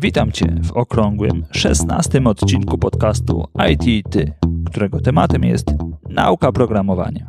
Witam Cię w okrągłym 16 odcinku podcastu IT Ty, którego tematem jest nauka programowania.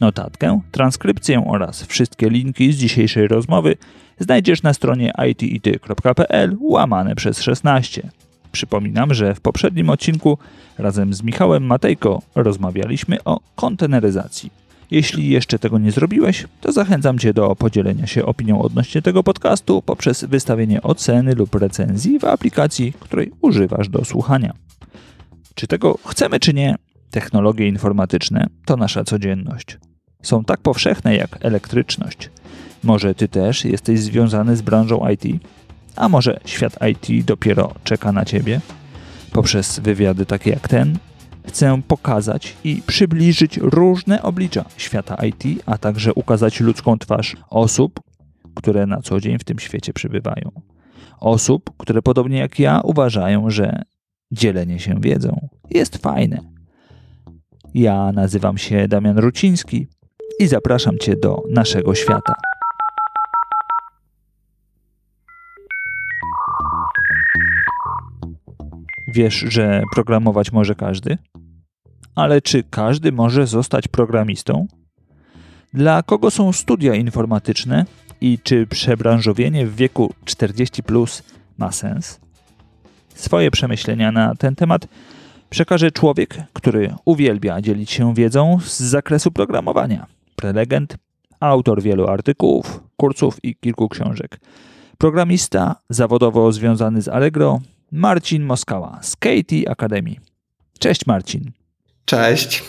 Notatkę, transkrypcję oraz wszystkie linki z dzisiejszej rozmowy znajdziesz na stronie itity.pl łamane przez 16. Przypominam, że w poprzednim odcinku razem z Michałem Matejko rozmawialiśmy o konteneryzacji. Jeśli jeszcze tego nie zrobiłeś, to zachęcam Cię do podzielenia się opinią odnośnie tego podcastu poprzez wystawienie oceny lub recenzji w aplikacji, której używasz do słuchania. Czy tego chcemy, czy nie, technologie informatyczne to nasza codzienność. Są tak powszechne jak elektryczność. Może Ty też jesteś związany z branżą IT? A może świat IT dopiero czeka na Ciebie? Poprzez wywiady takie jak ten Chcę pokazać i przybliżyć różne oblicza świata IT, a także ukazać ludzką twarz osób, które na co dzień w tym świecie przybywają. Osób, które podobnie jak ja uważają, że dzielenie się wiedzą jest fajne. Ja nazywam się Damian Ruciński i zapraszam Cię do naszego świata. Wiesz, że programować może każdy? Ale czy każdy może zostać programistą? Dla kogo są studia informatyczne i czy przebranżowienie w wieku 40 plus ma sens? Swoje przemyślenia na ten temat przekaże człowiek, który uwielbia dzielić się wiedzą z zakresu programowania. Prelegent, autor wielu artykułów, kursów i kilku książek. Programista zawodowo związany z Allegro, Marcin Moskała z Katie Academy. Cześć Marcin. Cześć.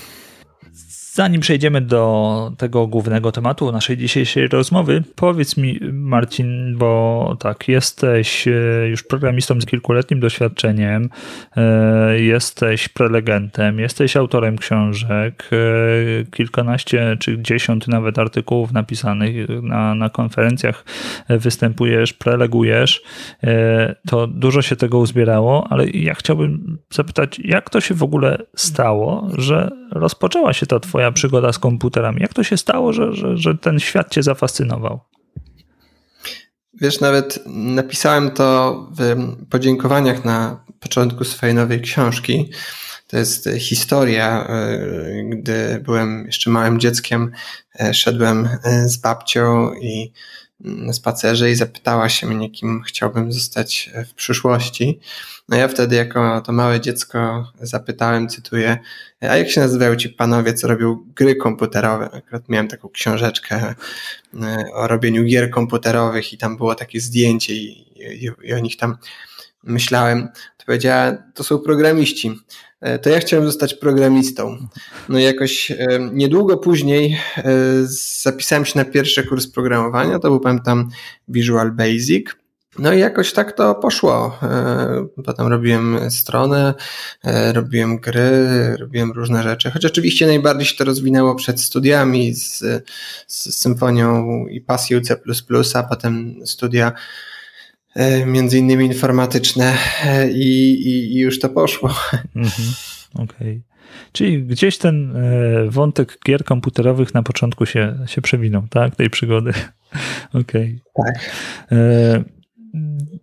Zanim przejdziemy do tego głównego tematu naszej dzisiejszej rozmowy, powiedz mi, Marcin, bo tak, jesteś e, już programistą z kilkuletnim doświadczeniem, e, jesteś prelegentem, jesteś autorem książek, e, kilkanaście czy dziesiąt nawet artykułów napisanych na, na konferencjach występujesz, prelegujesz. To dużo się tego uzbierało, ale ja chciałbym zapytać, jak to się w ogóle stało, że rozpoczęła się ta twoja przygoda z komputerami? Jak to się stało, że, że, że ten świat cię zafascynował? Wiesz, nawet napisałem to w podziękowaniach na początku swojej nowej książki. To jest historia, e, gdy byłem jeszcze małym dzieckiem, e, szedłem e, z babcią i spacerze i zapytała się mnie, kim chciałbym zostać w przyszłości. No ja wtedy jako to małe dziecko zapytałem, cytuję, a jak się nazywają ci panowie, co robią gry komputerowe? Akurat miałem taką książeczkę e, o robieniu gier komputerowych i tam było takie zdjęcie i, i, i o nich tam myślałem. To powiedziała, to są programiści. E, to ja chciałem zostać programistą. No i jakoś e, niedługo później zapisałem się na pierwszy kurs programowania, to był pamiętam Visual Basic. No i jakoś tak to poszło. E, potem robiłem stronę, e, robiłem gry, robiłem różne rzeczy. Choć oczywiście najbardziej się to rozwinęło przed studiami z, z symfonią i pasją C++, a potem studia e, między innymi informatyczne i, i, i już to poszło. Mhm, Okej. Okay. Czyli gdzieś ten wątek gier komputerowych na początku się, się przewinął, tak? Tej przygody. Okej. Okay. Tak.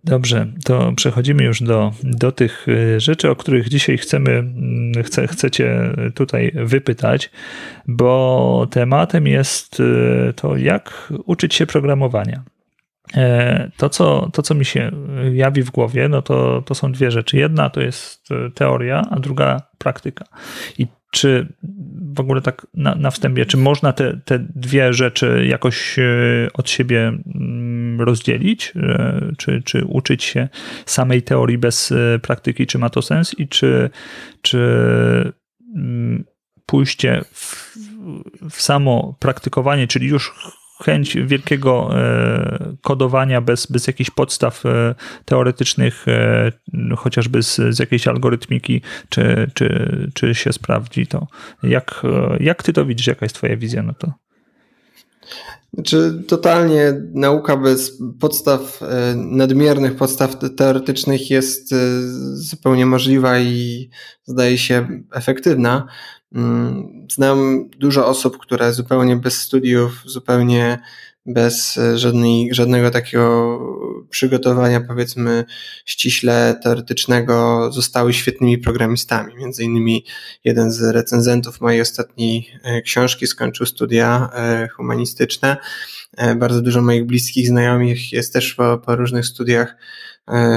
Dobrze, to przechodzimy już do, do tych rzeczy, o których dzisiaj chcemy, mm, chce, chcecie tutaj wypytać, bo tematem jest to, jak uczyć się programowania. E, to co, to, co mi się jawi w głowie, no to, to są dwie rzeczy. Jedna to jest y, teoria, a druga praktyka. I czy w ogóle tak na, na wstępie, czy można te, te dwie rzeczy jakoś e, od siebie mm, rozdzielić? E, czy, czy uczyć się samej teorii bez e, praktyki, czy ma to sens? I czy, czy mm, pójście w, w samo praktykowanie, czyli już chęć wielkiego e, kodowania bez, bez jakichś podstaw e, teoretycznych, e, chociażby z, z jakiejś algorytmiki, czy, czy, czy się sprawdzi to. Jak, jak ty to widzisz? Jaka jest twoja wizja na to? Znaczy, totalnie nauka bez podstaw, nadmiernych podstaw teoretycznych jest zupełnie możliwa i zdaje się efektywna. Mm, znam dużo osób, które zupełnie bez studiów, zupełnie bez żadnej, żadnego takiego przygotowania, powiedzmy, ściśle teoretycznego, zostały świetnymi programistami. Między innymi jeden z recenzentów mojej ostatniej e, książki skończył studia e, humanistyczne. E, bardzo dużo moich bliskich znajomych jest też po, po różnych studiach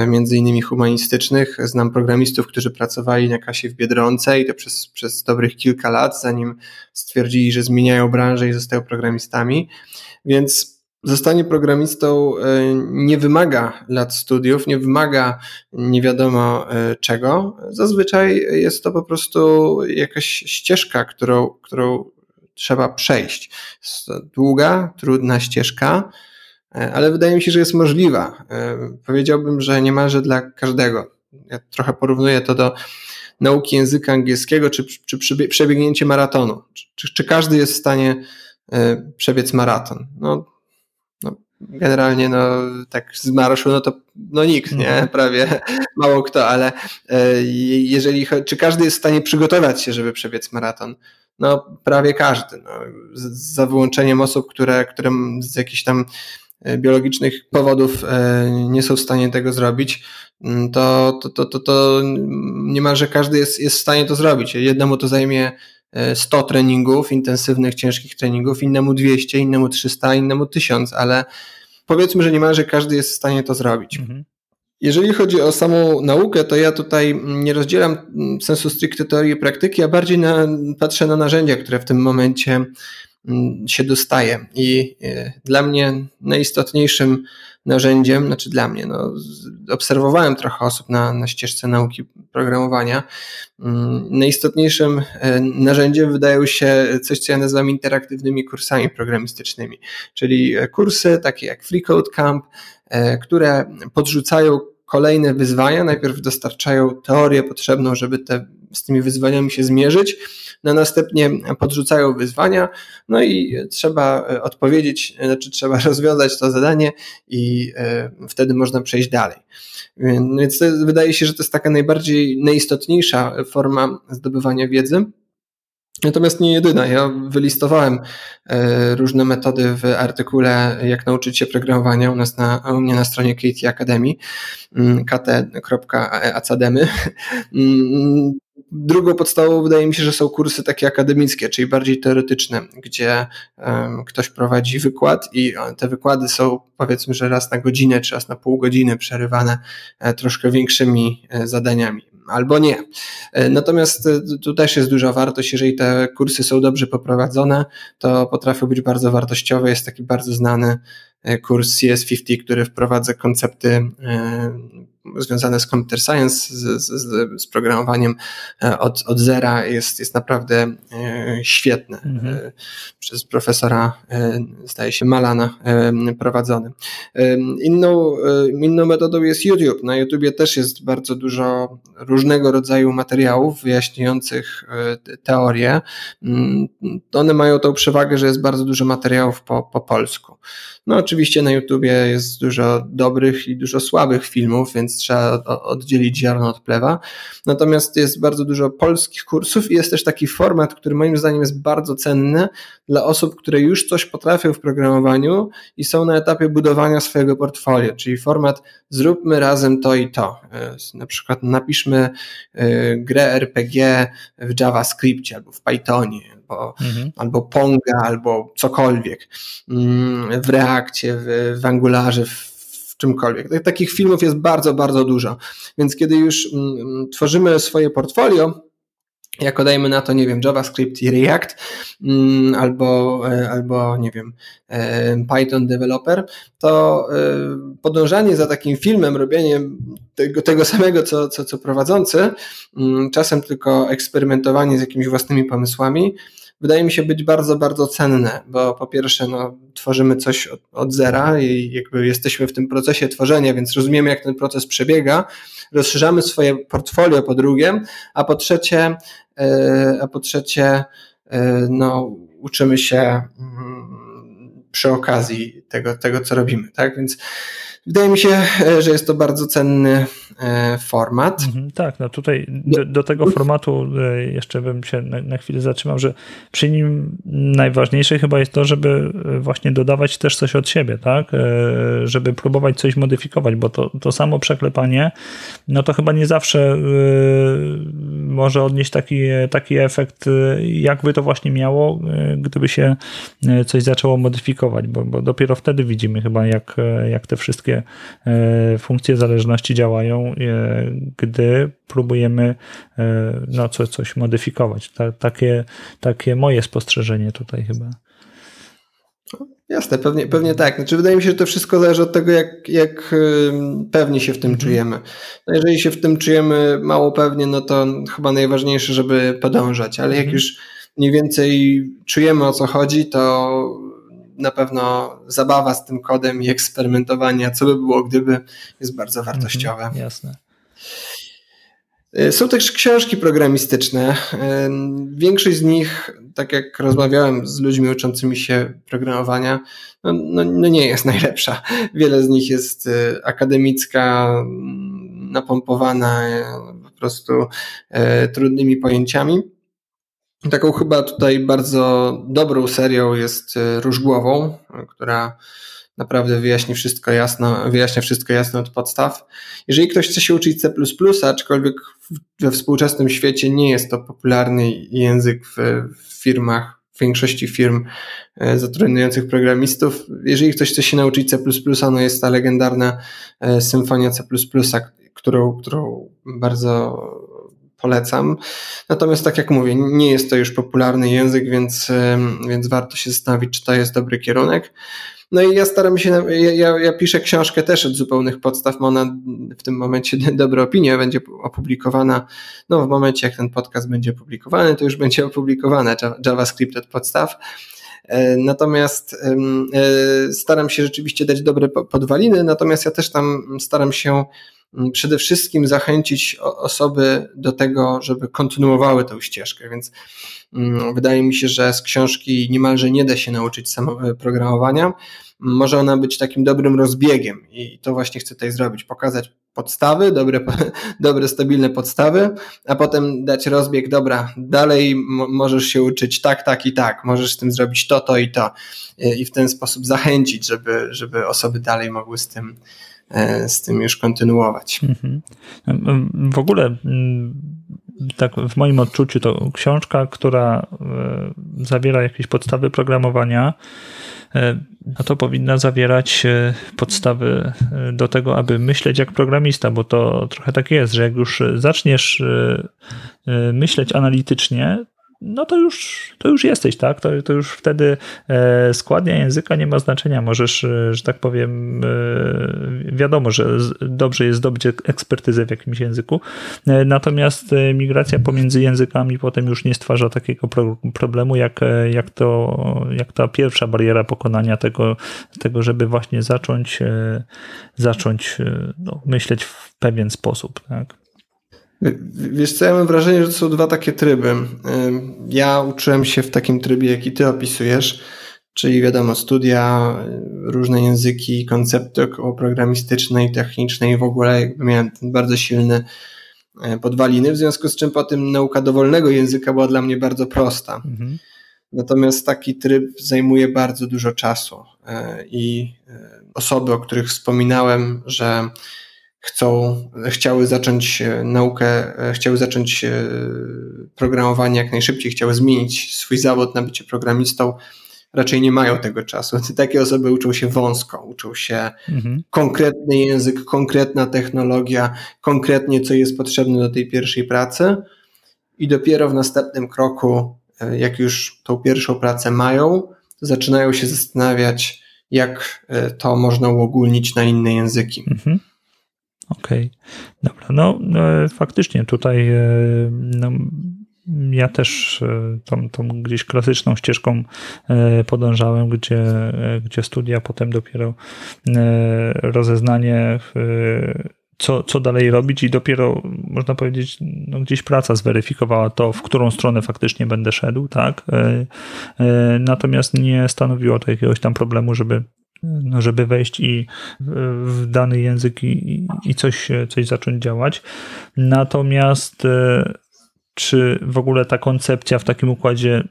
między innymi humanistycznych. Znam programistów, którzy pracowali na kasie w Biedronce i to przez, przez dobrych kilka lat, zanim stwierdzili, że zmieniają branżę i zostają programistami. Więc zostanie programistą e, nie wymaga lat studiów, nie wymaga nie wiadomo e, czego. Zazwyczaj jest to po prostu jakaś ścieżka, którą, którą trzeba przejść. Jest to długa, trudna ścieżka, e, ale wydaje mi się, że jest możliwa. Powiedziałbym, że niemalże dla każdego. Ja trochę porównuję to do nauki języka angielskiego, czy, czy przebiegnięcie maratonu. Czy, czy każdy jest w stanie przebiec maraton? No, generalnie no tak z marszu, no to no nikt, nie? Mhm. Prawie mało kto, ale e, jeżeli, czy każdy jest w stanie przygotować się, żeby przebiec maraton? No prawie każdy, no, za wyłączeniem osób, które, które z jakichś tam e, biologicznych powodów e, nie są w stanie tego zrobić, mm, to, to, to, to, to niemalże każdy jest, jest w stanie to zrobić. Jednemu to zajmie 100 treningów, intensywnych, ciężkich treningów, innemu 200, innemu 300, innemu 1000, ale powiedzmy, że niemalże każdy jest w stanie to zrobić. Mhm. Jeżeli chodzi o samą naukę, to ja tutaj nie rozdzielam sensu stricte teorii i praktyki, a bardziej na, patrzę na narzędzia, które w tym momencie mm, się dostaje. I e, dla mnie najistotniejszym narzędziem, znaczy dla mnie, no, obserwowałem trochę osób na, na ścieżce nauki programowania. Mm, najistotniejszym e, narzędziem wydają się coś, co ja nazywam interaktywnymi kursami programistycznymi, czyli kursy takie jak Free Code Camp, e, które podrzucają kolejne wyzwania. Najpierw dostarczają teorię potrzebną, żeby te, z tymi wyzwaniami się zmierzyć, no następnie podrzucają wyzwania, no i trzeba e, odpowiedzieć, znaczy trzeba rozwiązać to zadanie i e, wtedy można przejść dalej. Więc wydaje się, że to jest taka najbardziej, najistotniejsza forma zdobywania wiedzy. Natomiast nie jedyna. Ja wylistowałem e, różne metody w artykule Jak nauczyć się programowania u nas na, u mnie na stronie KT Academy mm, kt.academy. Drugą podstawą wydaje mi się, że są kursy takie akademickie, czyli bardziej teoretyczne, gdzie ktoś prowadzi wykład i te wykłady są powiedzmy, że raz na godzinę czy raz na pół godziny przerywane e, troszkę większymi e, zadaniami albo nie. E, natomiast e, tu też jest duża wartość, jeżeli te kursy są dobrze poprowadzone, to potrafią być bardzo wartościowe. Jest taki bardzo znany e, kurs CS50, który wprowadza koncepty związane z computer science, z, z, z programowaniem od, od zera jest, jest naprawdę świetne. Mhm. Przez profesora, zdaje się, Malana prowadzony. Inną, inną metodą jest YouTube. Na YouTubie też jest bardzo dużo różnego rodzaju materiałów wyjaśniających e, teorię. Mm, one mają tą przewagę, że jest bardzo dużo materiałów po, po polsku. No oczywiście na YouTubie jest dużo dobrych i dużo słabych filmów, więc trzeba oddzielić ziarno od plewa. Natomiast jest bardzo dużo polskich kursów i jest też taki format, który moim zdaniem jest bardzo cenny dla osób, które już coś potrafią w programowaniu i są na etapie budowania swojego portfolio, czyli format zróbmy razem to i to. Na przykład napiszmy e, grę RPG w JavaScriptie albo w Pythonie, albo, mhm. albo Ponga, albo cokolwiek mm, w Reakcie, w, w Angularze, w czymkolwiek. Takich filmów jest bardzo, bardzo dużo. Więc kiedy już mm, tworzymy swoje portfolio, jako dajmy na to, nie wiem, JavaScript i React, mm, albo, e, albo nie wiem, e, Python developer, to e, podążanie za takim filmem, robienie tego, tego samego, co, co, co prowadzący, mm, czasem tylko eksperymentowanie z jakimiś własnymi pomysłami, wydaje mi się być bardzo, bardzo cenne, bo po pierwsze, no, tworzymy coś od, od zera i jakby jesteśmy w tym procesie tworzenia, więc rozumiemy, jak ten proces przebiega, rozszerzamy swoje portfolio po drugie, a po trzecie, e, a po trzecie, e, no, uczymy się mm, przy okazji tego, tego co robimy, tak? Więc wydaje mi się, e, że jest to bardzo cenny e, format. Mhm, tak, no tutaj do, do, tego formatu e, jeszcze bym się na, na, chwilę zatrzymał, że przy nim najważniejsze chyba jest to, żeby właśnie dodawać też coś od siebie, tak? Żeby próbować coś modyfikować, bo to, to samo przeklepanie, no to chyba nie zawsze może odnieść taki, taki efekt, jakby to właśnie miało, gdyby się coś zaczęło modyfikować, bo, bo dopiero wtedy widzimy chyba, jak, jak te wszystkie funkcje zależności działają, e, gdy próbujemy e, no, co, coś modyfikować. takie, takie moje spostrzeżenie tutaj chyba. Jasne, pewnie, pewnie tak. Znaczy, wydaje mi się, że to wszystko zależy od tego, jak, jak pewnie się w tym mhm. czujemy. No jeżeli się w tym czujemy mało pewnie, no to chyba najważniejsze, żeby podążać, ale jak mhm. już mniej więcej czujemy o co chodzi, to na pewno zabawa z tym kodem i eksperymentowanie, co by było gdyby, jest bardzo mhm, wartościowe. Mhm, jasne. Y, są też książki programistyczne. Y, większość z nich, tak jak rozmawiałem z ludźmi uczącymi się programowania, no, no, no nie jest najlepsza. Wiele z nich jest y, akademicka, napompowana po prostu trudnymi pojęciami. Taką chyba tutaj bardzo dobrą serią jest e, Różgłową, która naprawdę wyjaśni wszystko jasno, wyjaśnia wszystko jasno od podstaw. Jeżeli ktoś chce się uczyć C++, aczkolwiek we współczesnym świecie nie jest to popularny język w, w firmach, w większości firm e, zatrudniających programistów. Jeżeli ktoś chce się nauczyć C++, no jest ta legendarna e, symfonia C++, którą, którą bardzo polecam. Natomiast tak jak mówię, nie jest to już popularny język, więc, więc warto się zastanowić, czy to jest dobry kierunek. No i ja staram się, ja, ja piszę książkę też od zupełnych podstaw, ma ona w tym momencie dobre opinie, będzie opublikowana, no w momencie jak ten podcast będzie opublikowany, to już będzie opublikowane JavaScript od podstaw. E, natomiast e, staram się rzeczywiście dać dobre podwaliny, natomiast ja też tam staram się przede wszystkim zachęcić osoby do tego, żeby kontynuowały tę ścieżkę, więc mm, wydaje mi się, że z książki niemalże nie da się nauczyć programowania. Może ona być takim dobrym rozbiegiem i to właśnie chcę tutaj zrobić, pokazać podstawy, dobre, dobre stabilne podstawy, a potem dać rozbieg, dobra, dalej możesz się uczyć tak, tak i tak, możesz z tym zrobić to, to i to. I w ten sposób zachęcić, żeby, żeby osoby dalej mogły z tym z tym już kontynuować. Mhm. W ogóle mm, tak w moim odczuciu to książka, która e, zawiera jakieś podstawy programowania, e, no to powinna zawierać podstawy do tego, aby myśleć jak programista, bo to trochę tak jest, że jak już zaczniesz myśleć analitycznie, no to już, to już jesteś, tak? To, to już wtedy e, składnia języka nie ma znaczenia. Możesz, e, że tak powiem, e, wiadomo, że dobrze jest zdobyć ekspertyzę w jakimś języku, natomiast migracja pomiędzy językami potem już nie stwarza takiego problemu, jak, jak, to, jak ta pierwsza bariera pokonania tego, tego żeby właśnie zacząć, zacząć no, myśleć w pewien sposób, tak? Wiesz co, ja mam wrażenie, że to są dwa takie tryby. Ja uczyłem się w takim trybie, jaki ty opisujesz, czyli wiadomo, studia, różne języki, koncepty programistyczne i techniczne i w ogóle jakby miałem ten bardzo silny e, podwaliny, w związku z czym potem nauka dowolnego języka była dla mnie bardzo prosta. Mhm. Natomiast taki tryb zajmuje bardzo dużo czasu e, i e, osoby, o których wspominałem, że chcą, chciały zacząć e, naukę, e, chciały zacząć e, programowanie jak najszybciej, chciały zmienić swój zawód na bycie programistą, raczej nie mają tego czasu. Takie osoby uczą się wąsko, uczą się mhm. konkretny język, konkretna technologia, konkretnie co jest potrzebne do tej pierwszej pracy i dopiero w następnym kroku, jak już tą pierwszą pracę mają, zaczynają się zastanawiać, jak to można uogólnić na inne języki. Mhm. Okej, okay. dobra. No e, faktycznie tutaj e, no, ja też e, tą, tą gdzieś klasyczną ścieżką podążałem, gdzie, gdzie studia, potem dopiero rozeznanie, co, co dalej robić i dopiero, można powiedzieć, no gdzieś praca zweryfikowała to, w którą stronę faktycznie będę szedł, tak? Natomiast nie stanowiło to jakiegoś tam problemu, żeby no żeby wejść i w dany język i, i coś, coś zacząć działać. Natomiast czy w ogóle ta koncepcja w takim układzie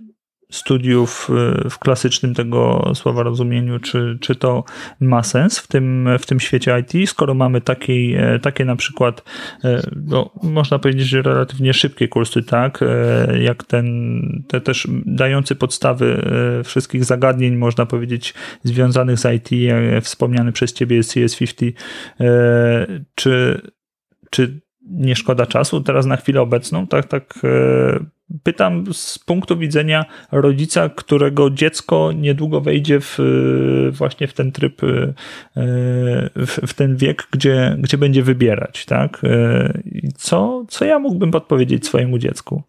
studiów y, w klasycznym tego słowa rozumieniu, czy, czy to ma sens w tym, w tym świecie IT, skoro mamy taki, e, takie na przykład, e, no, można powiedzieć, że relatywnie szybkie kursy, tak, e, jak ten, te też dający podstawy wszystkich zagadnień, można powiedzieć, związanych z IT, wspomniany przez ciebie CS50, czy, czy nie szkoda czasu teraz na chwilę obecną, tak, tak pytam z punktu widzenia rodzica, którego dziecko niedługo wejdzie w, właśnie w ten tryb, e, w, w ten wiek, gdzie, gdzie będzie wybierać, tak? E, co, co ja mógłbym podpowiedzieć swojemu dziecku?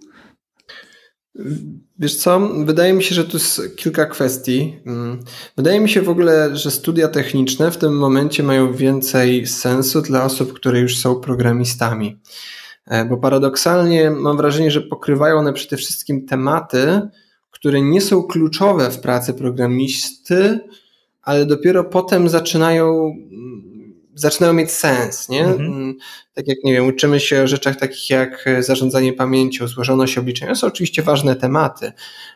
Wiesz co, wydaje mi się, że tu jest kilka kwestii. Mm, wydaje mi się w ogóle, że studia techniczne w tym momencie mają więcej sensu dla osób, które już są programistami. E, bo paradoksalnie mam wrażenie, że pokrywają one przede wszystkim tematy, które nie są kluczowe w pracy programisty, ale dopiero potem zaczynają zaczynają mieć sens, nie? Mhm. Mm, tak jak, nie wiem, uczymy się o rzeczach takich jak zarządzanie pamięcią, złożoność obliczenia. To są oczywiście ważne tematy,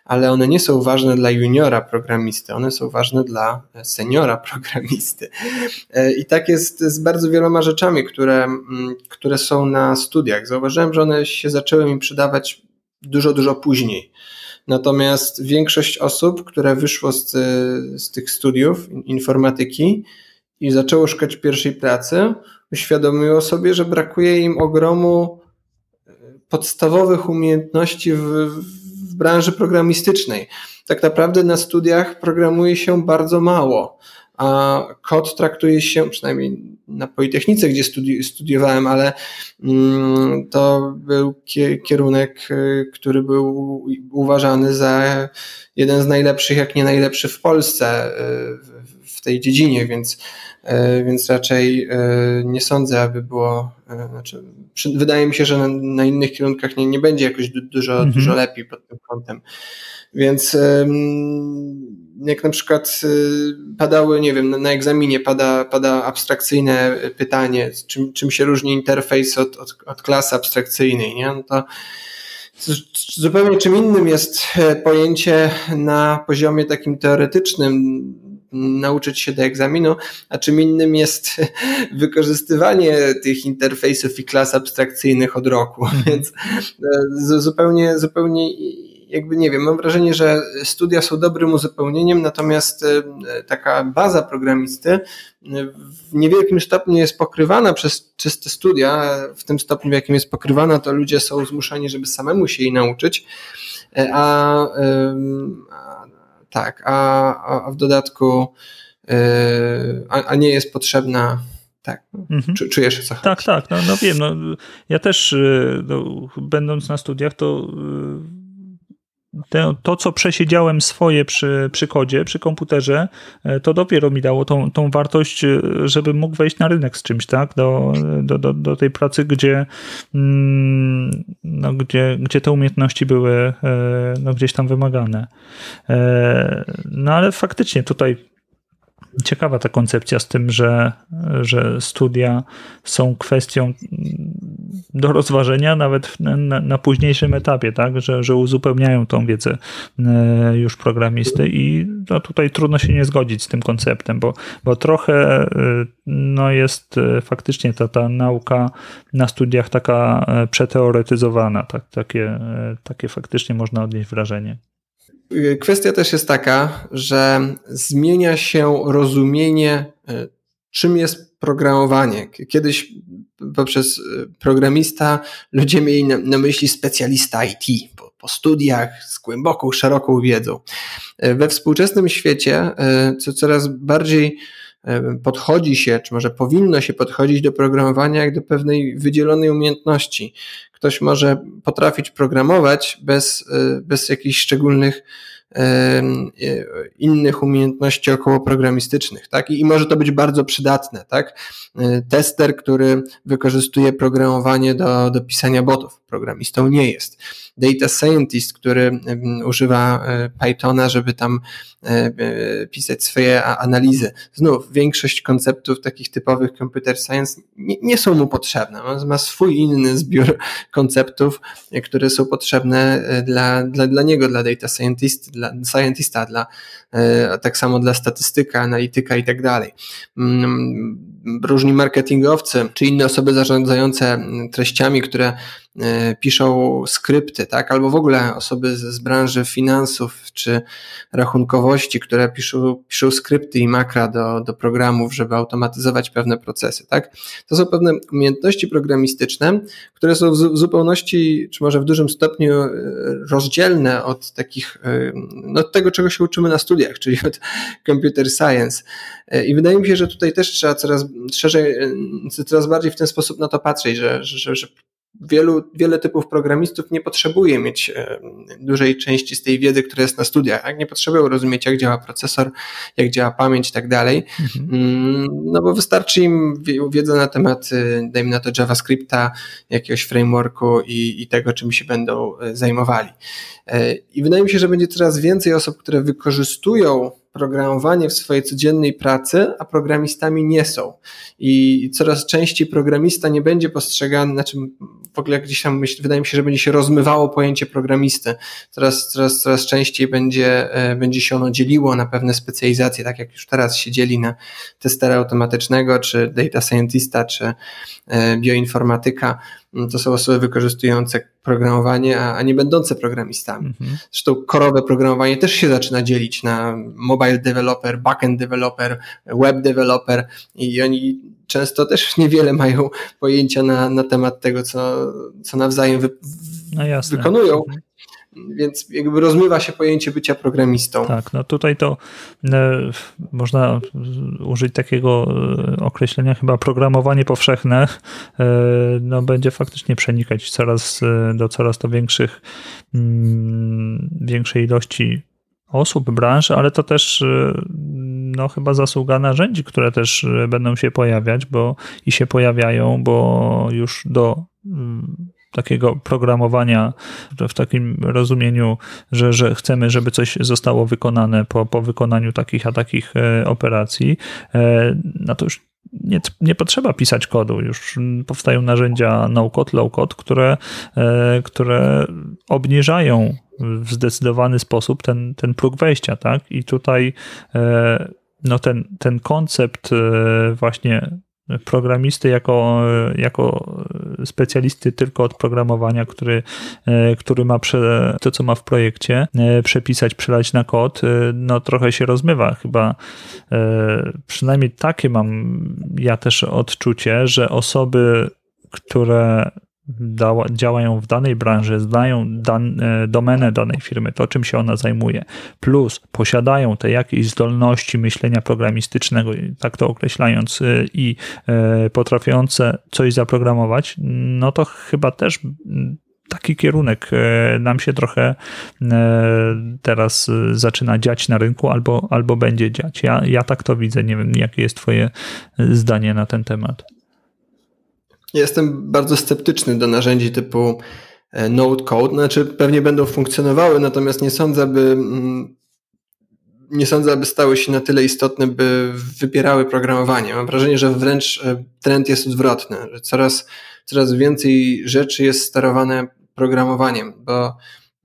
ale one nie są ważne dla juniora programisty, one są ważne dla seniora programisty. E, I tak jest z bardzo wieloma rzeczami, które, mm, które są na studiach. Zauważyłem, że one się zaczęły mi przydawać dużo, dużo później. Natomiast większość osób, które wyszło z, z tych studiów informatyki, i zaczęło szukać pierwszej pracy, uświadomiło sobie, że brakuje im ogromu e, podstawowych umiejętności w, w branży programistycznej. Tak naprawdę na studiach programuje się bardzo mało, a kod traktuje się, przynajmniej na Politechnice, gdzie studi studiowałem, ale mm, to był kierunek, e, który był uważany za jeden z najlepszych, jak nie najlepszy w Polsce e, w tej dziedzinie, więc E, więc raczej e, nie sądzę, aby było. E, znaczy, wydaje mi się, że na, na innych kierunkach nie, nie będzie jakoś dużo, mhm. dużo lepiej pod tym kątem. Więc jak na przykład padały, nie wiem, na egzaminie pada, pada abstrakcyjne pytanie, czym, czym się różni interfejs od, od, od klasy abstrakcyjnej, nie? No to zupełnie czym innym jest pojęcie na poziomie takim teoretycznym nauczyć się do egzaminu, a czym innym jest wykorzystywanie tych interfejsów i klas abstrakcyjnych od roku. Mhm. Więc e, zupełnie, zupełnie jakby nie wiem, mam wrażenie, że studia są dobrym uzupełnieniem, natomiast e, taka baza programisty e, w niewielkim stopniu jest pokrywana przez czyste studia. W tym stopniu, w jakim jest pokrywana, to ludzie są zmuszeni, żeby samemu się jej nauczyć. A, tak, a, a w dodatku yy, a, a, nie jest potrzebna. Tak, mhm. czujesz co chodzi. Tak, tak, no, no wiem. No, ja też y, no, będąc na studiach, to y, te, to, co przesiedziałem swoje przy, przy kodzie, przy komputerze, y, to dopiero mi dało tą, tą wartość, żeby mógł wejść na rynek z czymś, tak? Do, do, do, do tej pracy, gdzie, mm, no, gdzie, gdzie te umiejętności były no, gdzieś tam wymagane. E, no ale faktycznie tutaj ciekawa ta koncepcja z tym, że, że studia są kwestią do rozważenia nawet na, na, późniejszym etapie, tak? że, że uzupełniają tą wiedzę e, już programisty i no, tutaj trudno się nie zgodzić z tym konceptem, bo, bo trochę e, no, jest faktycznie ta, ta nauka na studiach taka przeteoretyzowana, tak? takie, takie faktycznie można odnieść wrażenie. Kwestia też jest taka, że zmienia się rozumienie, e, czym jest programowanie. Kiedyś poprzez e, programista ludzie mieli na, myśli specjalista IT po, po studiach z głęboką, szeroką wiedzą. E, we współczesnym świecie co coraz bardziej podchodzi się, czy może powinno się podchodzić do programowania jak do pewnej wydzielonej umiejętności. Ktoś może potrafić programować bez, bez jakichś szczególnych innych umiejętności okołoprogramistycznych, tak? I, I może to być bardzo przydatne, tak? Tester, który wykorzystuje programowanie do, do pisania botów, programistą nie jest. Data scientist, który używa e, Pythona, żeby tam e, e, pisać swoje analizy. Znów, większość konceptów takich typowych computer science nie, nie są mu potrzebne. On ma swój inny zbiór konceptów, które są potrzebne dla, dla, dla niego, dla data scientist, dla scientista, dla, tak samo dla statystyka, analityka i tak dalej. Mm, różni marketingowcy, czy inne osoby zarządzające treściami, które piszą skrypty, tak? Albo w ogóle osoby z, z branży finansów czy rachunkowości, które piszą, piszą skrypty i makra do, do programów, żeby automatyzować pewne procesy, tak? To są pewne umiejętności programistyczne, które są w zupełności, czy może w dużym stopniu e, rozdzielne od takich, e, no od tego, czego się uczymy na studiach, czyli od computer science. I wydaje mi się, że tutaj też trzeba coraz szerzej, coraz bardziej w ten sposób na to patrzeć, że, że, że wielu, wiele typów programistów nie potrzebuje mieć e, dużej części z tej wiedzy, która jest na studiach. Tak? Nie potrzebują rozumieć, jak działa procesor, jak działa pamięć i tak dalej. Mhm. Mm, no bo wystarczy im wiedza na temat, e, dajmy na to JavaScripta, jakiegoś frameworku i, i tego, czym się będą e, zajmowali. I wydaje mi się, że będzie coraz więcej osób, które wykorzystują programowanie w swojej codziennej pracy, a programistami nie są. I coraz częściej programista nie będzie postrzegany, znaczy w ogóle gdzieś tam myśl, wydaje mi się, że będzie się rozmywało pojęcie programisty. Coraz, coraz, coraz częściej będzie, e, będzie się ono dzieliło na pewne specjalizacje, tak jak już teraz się dzieli na testera automatycznego, czy data scientista, czy e, bioinformatyka. No, to są osoby wykorzystujące programowanie, a, a nie będące programistami. Mhm. Zresztą korowe programowanie też się zaczyna dzielić na mobile developer, backend developer, web developer i oni często też niewiele mają pojęcia na, na temat tego, co, co nawzajem wy, no wykonują. Mhm więc jakby rozmywa się pojęcie bycia programistą. Tak, no tutaj to e, można użyć takiego e, określenia chyba programowanie powszechne e, no będzie faktycznie przenikać coraz do coraz to większych mm, większej ilości osób, branż, ale to też no chyba zasługa narzędzi, które też będą się pojawiać, bo i się pojawiają, bo już do mm, takiego programowania w takim rozumieniu, że, że chcemy, żeby coś zostało wykonane po, po wykonaniu takich a takich e, operacji, e, no to już nie, nie potrzeba pisać kodu, już powstają narzędzia no-code, low-code, które, e, które obniżają w zdecydowany sposób ten, ten próg wejścia, tak? I tutaj no ten, ten koncept właśnie programisty jako, jako specjalisty tylko od programowania, który, który ma prze, to, co ma w projekcie, przepisać, przelać na kod, no trochę się rozmywa. Chyba przynajmniej takie mam ja też odczucie, że osoby, które działają w danej branży, znają dan, e, domenę danej firmy, to czym się ona zajmuje, plus posiadają te jakieś zdolności myślenia programistycznego, tak to określając, e, i e, potrafiące coś zaprogramować, no to chyba też taki kierunek nam się trochę teraz zaczyna dziać na rynku albo, albo będzie dziać. Ja, ja tak to widzę. Nie wiem, jakie jest Twoje zdanie na ten temat. Jestem bardzo sceptyczny do narzędzi typu e, Node Code, znaczy pewnie będą funkcjonowały, natomiast nie sądzę, aby mm, nie sądzę, aby stały się na tyle istotne, by wypierały programowanie. Mam wrażenie, że wręcz e, trend jest odwrotny, że coraz, coraz więcej rzeczy jest sterowane programowaniem, bo,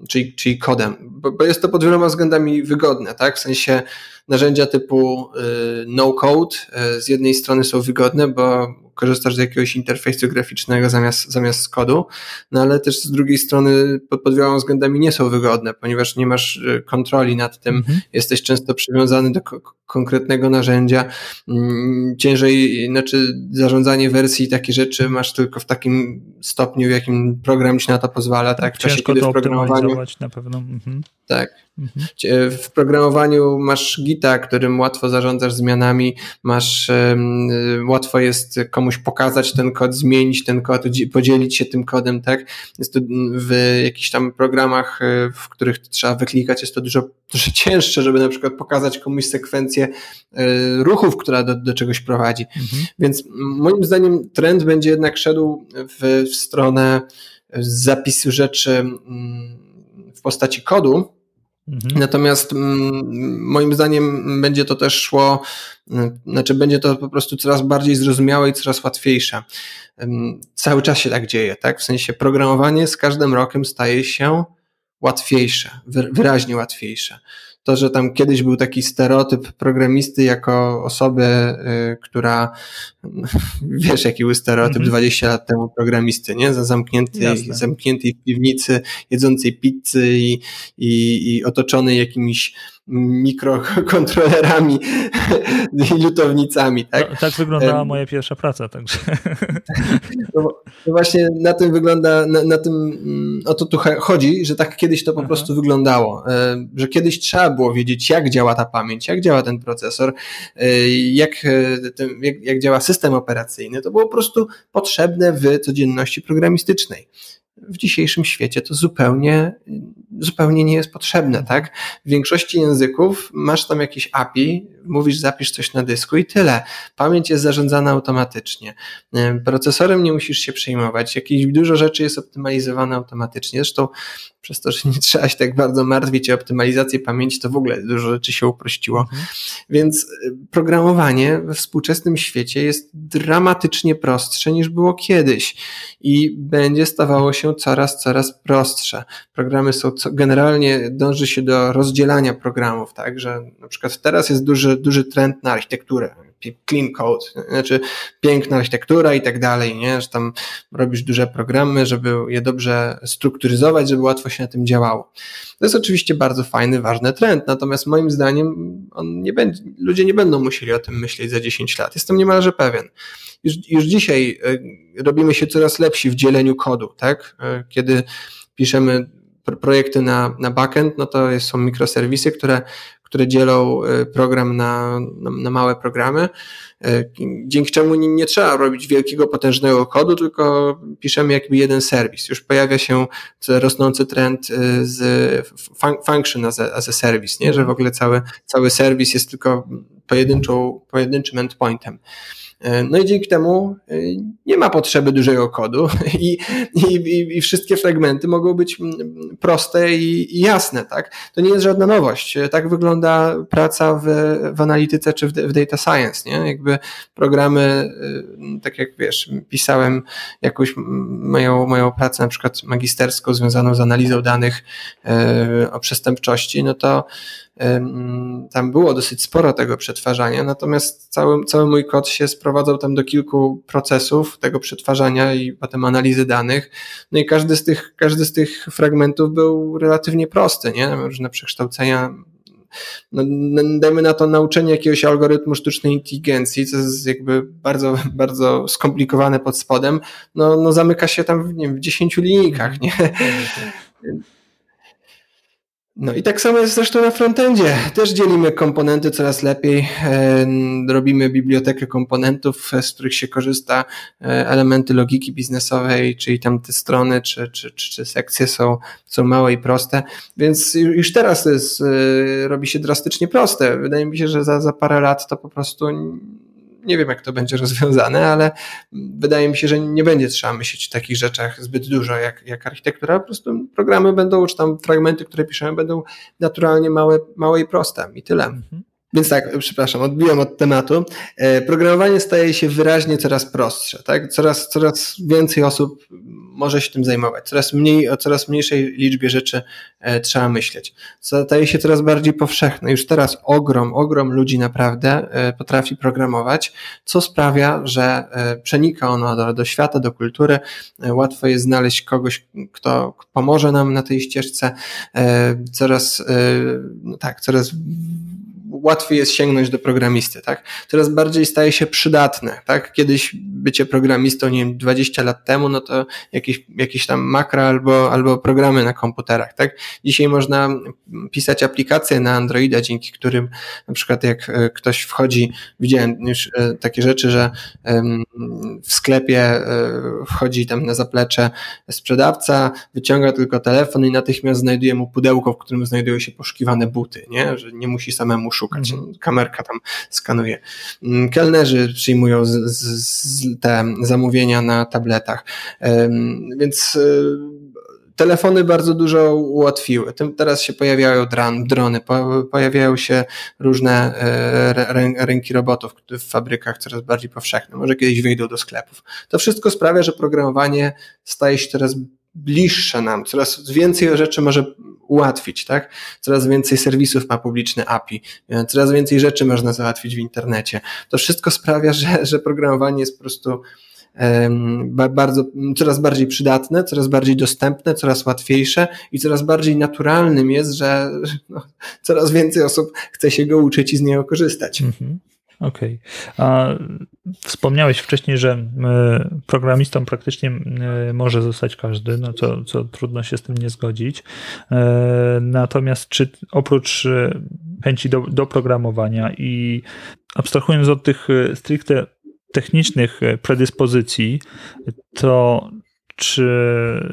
czyli, czyli kodem, bo, bo jest to pod wieloma względami wygodne, tak? W sensie narzędzia typu y, no code y, z jednej strony są wygodne, bo korzystasz z jakiegoś interfejsu graficznego zamiast, zamiast kodu, no ale też z drugiej strony pod, pod wieloma względami nie są wygodne, ponieważ nie masz y, kontroli nad tym, mhm. jesteś często przywiązany do konkretnego narzędzia, mm, ciężej, znaczy zarządzanie wersji i takie rzeczy masz tylko w takim stopniu, w jakim program ci na to pozwala, tak, tak w czasie, kiedy w programowaniu... na pewno. Mhm. Tak. Mhm. W programowaniu masz Gita, którym łatwo zarządzasz zmianami, masz um, łatwo jest komuś pokazać ten kod, zmienić ten kod, podzielić się tym kodem, tak? Jest to w jakichś tam programach, e, w których trzeba wyklikać, jest to dużo, dużo cięższe, żeby na przykład pokazać komuś sekwencję y, ruchów, która do, do czegoś prowadzi. Mhm. Więc moim zdaniem trend będzie jednak szedł w, w stronę zapisu rzeczy w postaci kodu, Mhm. Natomiast mm, moim zdaniem będzie to też szło, mm, znaczy będzie to po prostu coraz bardziej zrozumiałe i coraz łatwiejsze. Cały czas się tak dzieje, tak? W sensie programowanie z każdym rokiem staje się łatwiejsze, wyraźnie łatwiejsze to, że tam kiedyś był taki stereotyp programisty jako osoby, y, która, wiesz jaki był stereotyp mm -hmm. 20 lat temu programisty, nie? Zamknięty, zamkniętej w piwnicy, jedzącej pizzy i, i, i otoczony jakimiś mikrokontrolerami i lutownicami. Tak, no, tak wyglądała moja pierwsza praca. Także. No, no właśnie na tym wygląda, na, na, tym mm, o to tu chodzi, że tak kiedyś to po Aha. prostu wyglądało, że kiedyś trzeba było wiedzieć, jak działa ta pamięć, jak działa ten procesor, jak, jak, jak działa system operacyjny. To było po prostu potrzebne w codzienności programistycznej w dzisiejszym świecie to zupełnie, zupełnie nie jest potrzebne, tak? W większości języków masz tam jakieś API, mówisz, zapisz coś na dysku i tyle. Pamięć jest zarządzana automatycznie. Procesorem nie musisz się przejmować. Jakieś dużo rzeczy jest optymalizowane automatycznie. Zresztą przez to, że nie trzeba się tak bardzo martwić o optymalizację pamięci, to w ogóle dużo rzeczy się uprościło. Mhm. Więc y, programowanie we współczesnym świecie jest dramatycznie prostsze niż było kiedyś i będzie stawało się coraz, coraz prostsze. Programy są, generalnie dąży się do rozdzielania programów, tak, że na przykład teraz jest duży, duży trend na architekturę clean code, znaczy piękna architektura i tak dalej, nie? że tam robisz duże programy, żeby je dobrze strukturyzować, żeby łatwo się na tym działało. To jest oczywiście bardzo fajny, ważny trend, natomiast moim zdaniem on nie będzie, ludzie nie będą musieli o tym myśleć za 10 lat. Jestem niemalże pewien. Już, już dzisiaj e, robimy się coraz lepsi w dzieleniu kodu, tak? E, kiedy piszemy projekty na, na backend, no to są mikroserwisy, które które dzielą e, program na, na, na małe programy, dzięki czemu nie, nie, trzeba robić wielkiego, potężnego kodu, tylko piszemy jakby jeden serwis. Już pojawia się rosnący trend z function as a, as a service, nie? że w ogóle cały, cały serwis jest tylko pojedynczą, pojedynczym endpointem. E, no i dzięki temu e, nie ma potrzeby dużego kodu i, i, i wszystkie fragmenty mogą być proste i, i, jasne, tak? To nie jest żadna nowość. E, tak wygląda praca w, w analityce czy w, w data science, nie? Jakby programy, tak jak wiesz, pisałem jakąś moją, moją pracę na przykład magisterską związaną z analizą danych o przestępczości, no to tam było dosyć sporo tego przetwarzania, natomiast cały, cały mój kod się sprowadzał tam do kilku procesów tego przetwarzania i potem analizy danych. No i każdy z tych, każdy z tych fragmentów był relatywnie prosty, nie? Różne przekształcenia no, dajmy na to nauczenie jakiegoś algorytmu sztucznej inteligencji, co jest jakby bardzo, bardzo skomplikowane pod spodem, no, no zamyka się tam w, nie wiem, w 10 linijkach, nie? No i tak samo jest zresztą na frontendzie. Też dzielimy komponenty coraz lepiej. Robimy bibliotekę komponentów, z których się korzysta. E, elementy logiki biznesowej, czyli tam te strony czy, czy, czy, czy sekcje są, są małe i proste. Więc już teraz jest, e, robi się drastycznie proste. Wydaje mi się, że za, za parę lat to po prostu nie wiem, jak to będzie rozwiązane, ale wydaje mi się, że nie będzie trzeba myśleć o takich rzeczach zbyt dużo jak, jak architektura. Po prostu programy będą, czy tam fragmenty, które piszemy, będą naturalnie małe, małe i proste i tyle. Mhm. Więc tak, przepraszam, odbiłem od tematu. E, programowanie staje się wyraźnie coraz prostsze, tak? Coraz, coraz więcej osób może się tym zajmować. Coraz mniej, o coraz mniejszej liczbie rzeczy e, trzeba myśleć. Staje się coraz bardziej powszechne. Już teraz ogrom, ogrom ludzi naprawdę e, potrafi programować, co sprawia, że przenika ono do, do świata, do kultury. Łatwo jest znaleźć kogoś, kto pomoże nam na tej ścieżce. Coraz, no tak, coraz łatwiej jest sięgnąć do programisty, tak? Coraz bardziej staje się przydatne, tak? Kiedyś bycie programistą, nie wiem, 20 lat temu, no to jakieś, jakieś tam makra albo, albo programy na komputerach, tak? Dzisiaj można pisać aplikacje na Androida, dzięki którym na przykład jak e, ktoś wchodzi, widziałem już e, takie rzeczy, że w sklepie e, wchodzi tam na zaplecze sprzedawca, wyciąga tylko telefon i natychmiast znajduje mu pudełko, w którym znajdują się poszukiwane buty, nie? Że nie musi samemu szukać. Mhm. Kamerka tam skanuje. Mm, kelnerzy przyjmują z, z, te zamówienia na tabletach. Więc telefony bardzo dużo ułatwiły. Teraz się pojawiają drony, pojawiają się różne e, ręki robotów w fabrykach coraz bardziej powszechne. Może kiedyś wyjdą do sklepów. To wszystko sprawia, że programowanie staje się coraz bliższe nam, coraz więcej rzeczy może ułatwić, tak? Coraz więcej serwisów ma publiczne API, coraz więcej rzeczy można załatwić w internecie. To wszystko sprawia, że, że programowanie jest po prostu bardzo, coraz bardziej przydatne, coraz bardziej dostępne, coraz łatwiejsze i coraz bardziej naturalnym jest, że no, coraz więcej osób chce się go uczyć i z niego korzystać. Mhm. Okej. Okay. Wspomniałeś wcześniej, że e, programistą praktycznie e, może zostać każdy, no co, co trudno się z tym nie zgodzić. E, natomiast czy oprócz chęci do, do programowania i abstrahując od tych stricte technicznych predyspozycji, to czy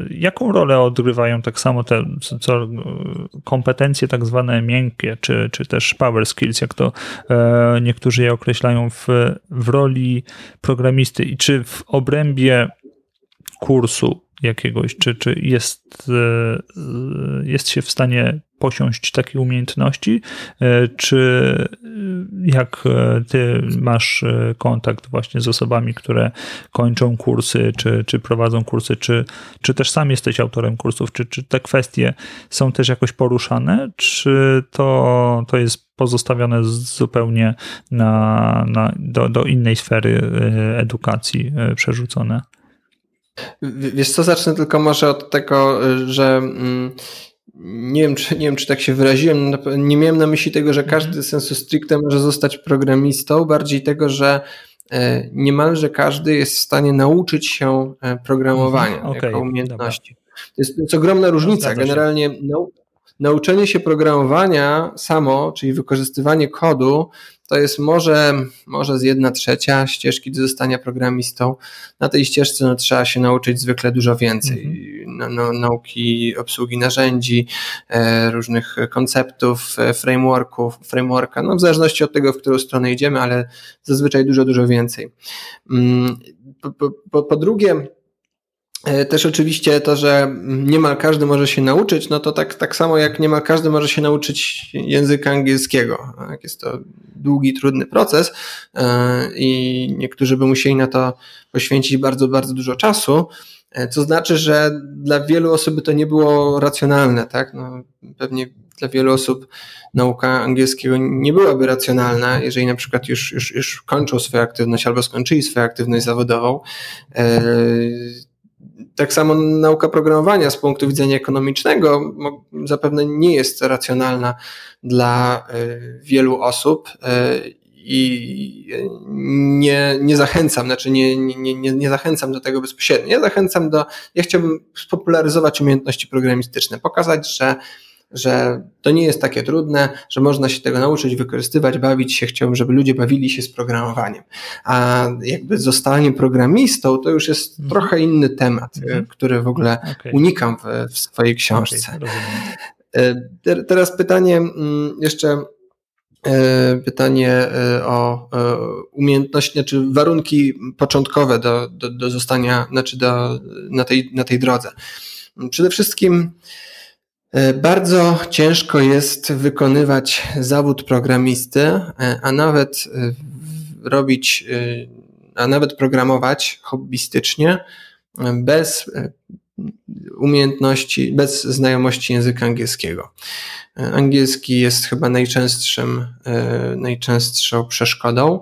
jaką rolę odgrywają tak samo te co, kompetencje tak zwane miękkie, czy, czy też power skills, jak to e, niektórzy je określają w, w roli programisty? I czy w obrębie kursu jakiegoś, czy, czy jest, e, jest się w stanie posiąść takie umiejętności, e, czy jak e, ty masz kontakt właśnie z osobami, które kończą kursy, czy, czy prowadzą kursy, czy, czy też sam jesteś autorem kursów, czy, czy te kwestie są też jakoś poruszane, czy to, to jest pozostawione zupełnie na, na, do, do innej sfery edukacji przerzucone? Wiesz co, zacznę tylko może od tego, że mm, nie wiem, czy, nie wiem, czy tak się wyraziłem, nie miałem na myśli tego, że każdy mhm. sensu stricte może zostać programistą, bardziej tego, że e, niemalże każdy jest w stanie nauczyć się e, programowania mhm, okay, jako umiejętności. Dobra. To jest, to jest ogromna różnica. Generalnie nau, nauczenie się programowania samo, czyli wykorzystywanie kodu, to jest może, może z jedna trzecia ścieżki do zostania programistą. Na tej ścieżce no, trzeba się nauczyć zwykle dużo więcej. -hmm. no, no, nauki obsługi narzędzi, e, różnych konceptów, e, frameworków, frameworka, no w zależności od tego, w którą stronę idziemy, ale zazwyczaj dużo, dużo więcej. Mm, po, po, po drugie, też oczywiście to, że niemal każdy może się nauczyć, no to tak, tak samo jak niemal każdy może się nauczyć języka angielskiego. Tak? Jest to długi, trudny proces e, i niektórzy by musieli na to poświęcić bardzo, bardzo dużo czasu, e, co znaczy, że dla wielu osób to nie było racjonalne. Tak? No, pewnie dla wielu osób nauka angielskiego nie byłaby racjonalna, jeżeli na przykład już, już, już kończą swoją aktywność albo skończyli swoją aktywność zawodową tak samo nauka programowania z punktu widzenia ekonomicznego zapewne nie jest racjonalna dla e, wielu osób e, i nie, nie zachęcam, znaczy nie, nie, nie, nie zachęcam do tego bezpośrednio. Ja zachęcam do, ja chciałbym spopularyzować umiejętności programistyczne, pokazać, że że to nie jest takie trudne, że można się tego nauczyć, wykorzystywać, bawić się. Chciałbym, żeby ludzie bawili się z programowaniem. A jakby zostanie programistą to już jest mhm. trochę inny temat, mhm. który w ogóle okay. unikam w, w swojej książce. Okay, Teraz pytanie mm, jeszcze e, pytanie e, o umiejętności, znaczy warunki początkowe do, do, do zostania, znaczy do, na, tej, na tej drodze. Przede wszystkim E, bardzo ciężko jest wykonywać zawód programisty, e, a nawet e, robić, a nawet programować hobbystycznie bez umiejętności, bez znajomości języka angielskiego. Angielski jest chyba najczęstszym, najczęstszą przeszkodą.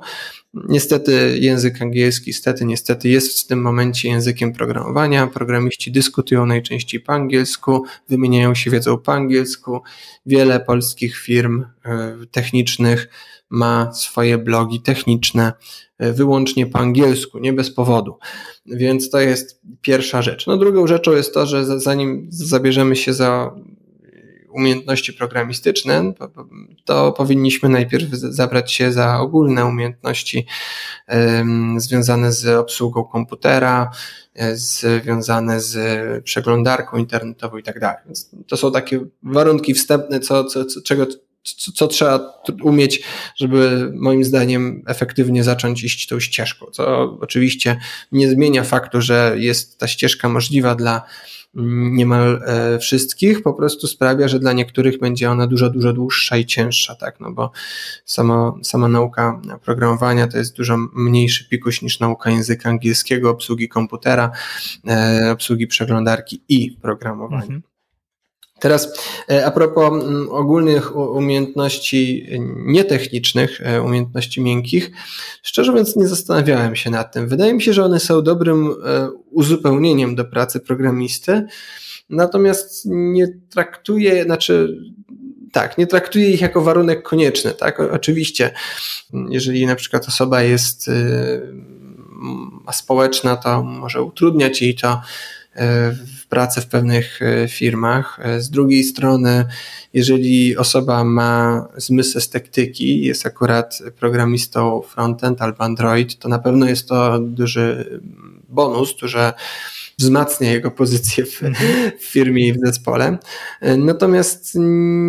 Niestety język angielski, niestety, niestety jest w tym momencie językiem programowania. Programiści dyskutują najczęściej po angielsku, wymieniają się wiedzą po angielsku. Wiele polskich firm e, technicznych ma swoje blogi techniczne e, wyłącznie po angielsku, nie bez powodu. Więc to jest pierwsza rzecz. No drugą rzeczą jest to, że zanim zabierzemy się za umiejętności programistyczne, to powinniśmy najpierw zabrać się za ogólne umiejętności związane z obsługą komputera, e, związane z przeglądarką internetową i tak dalej. To są takie warunki wstępne, co, co, czego co, co, trzeba umieć, żeby moim zdaniem efektywnie zacząć iść tą ścieżką. Co oczywiście nie zmienia faktu, że jest ta ścieżka możliwa dla niemal e, wszystkich, po prostu sprawia, że dla niektórych będzie ona dużo, dużo dłuższa i cięższa, tak, no bo sama, sama nauka programowania to jest dużo mniejszy pikuś niż nauka języka angielskiego, obsługi komputera, e, obsługi przeglądarki i programowania. Mhm. Teraz e, a propos mm, ogólnych umiejętności nietechnicznych, e, umiejętności miękkich, szczerze mówiąc nie zastanawiałem się nad tym. Wydaje mi się, że one są dobrym e, uzupełnieniem do pracy programisty, natomiast nie traktuję, znaczy tak, nie traktuję ich jako warunek konieczny, tak? Oczywiście, jeżeli na przykład osoba jest społeczna, to może utrudniać jej to pracę w pewnych e, firmach. E, z drugiej strony, jeżeli osoba ma zmysł estektyki, jest akurat programistą frontend albo Android, to na pewno jest to duży bonus, duże wzmacnia jego pozycję w, w, firmie i w zespole. Natomiast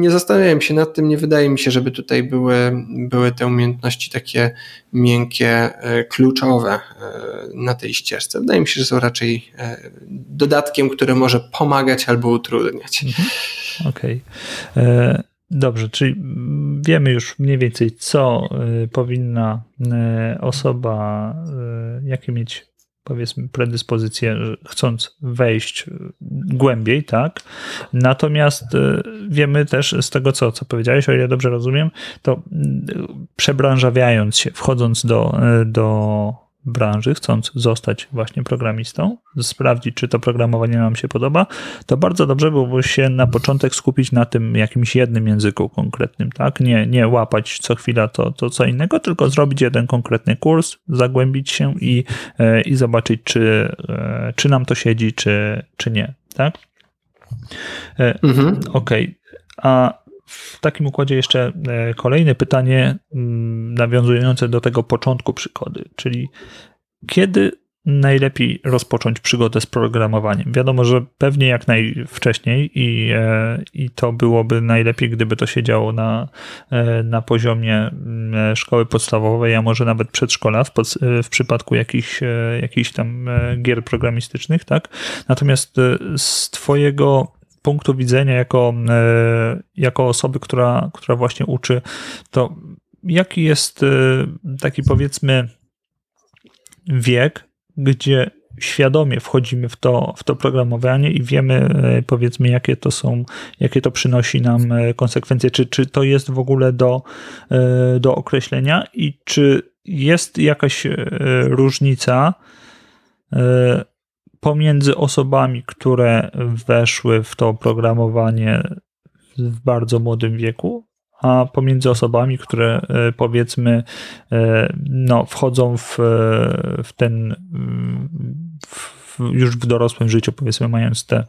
nie zastanawiałem się nad tym, nie wydaje mi się, żeby tutaj były, były te umiejętności takie miękkie, e, kluczowe e, na tej ścieżce. Wydaje mi się, że są raczej e, dodatkiem, które może pomagać albo utrudniać. Mhm. Okej. Okay. Dobrze, czyli wiemy już mniej więcej, co powinna osoba, jakie mieć powiedzmy predyspozycję, chcąc wejść głębiej, tak? Natomiast e, wiemy też z tego, co, co powiedziałeś, o ile dobrze rozumiem, to przebranżawiając się, wchodząc do, do branży, chcąc zostać właśnie programistą, sprawdzić, czy to programowanie nam się podoba, to bardzo dobrze byłoby się na początek skupić na tym jakimś jednym języku konkretnym, tak? Nie, nie łapać co chwila to, to co innego, tylko zrobić jeden konkretny kurs, zagłębić się i, e, i zobaczyć, czy, e, czy nam to siedzi, czy, czy nie, tak? E, mhm. Okej. Okay. A w takim układzie jeszcze e, kolejne pytanie mm, nawiązujące do tego początku przygody, czyli kiedy najlepiej rozpocząć przygodę z programowaniem? Wiadomo, że pewnie jak najwcześniej i, e, i to byłoby najlepiej, gdyby to się działo na, e, na poziomie mm, szkoły podstawowej, a może nawet przedszkola w, pod, w przypadku jakichś, jakichś tam gier programistycznych, tak? Natomiast z Twojego punktu widzenia jako, e, jako osoby, która, która właśnie uczy, to jaki jest e, taki powiedzmy wiek, gdzie świadomie wchodzimy w to, w to programowanie i wiemy, e, powiedzmy, jakie to są, jakie to przynosi nam konsekwencje, czy, czy to jest w ogóle do, do określenia? I czy jest jakaś różnica pomiędzy osobami, które weszły w to programowanie w bardzo młodym wieku, a pomiędzy osobami, które e, powiedzmy e, no, wchodzą w, e, w ten w, już w dorosłym życiu, powiedzmy mając te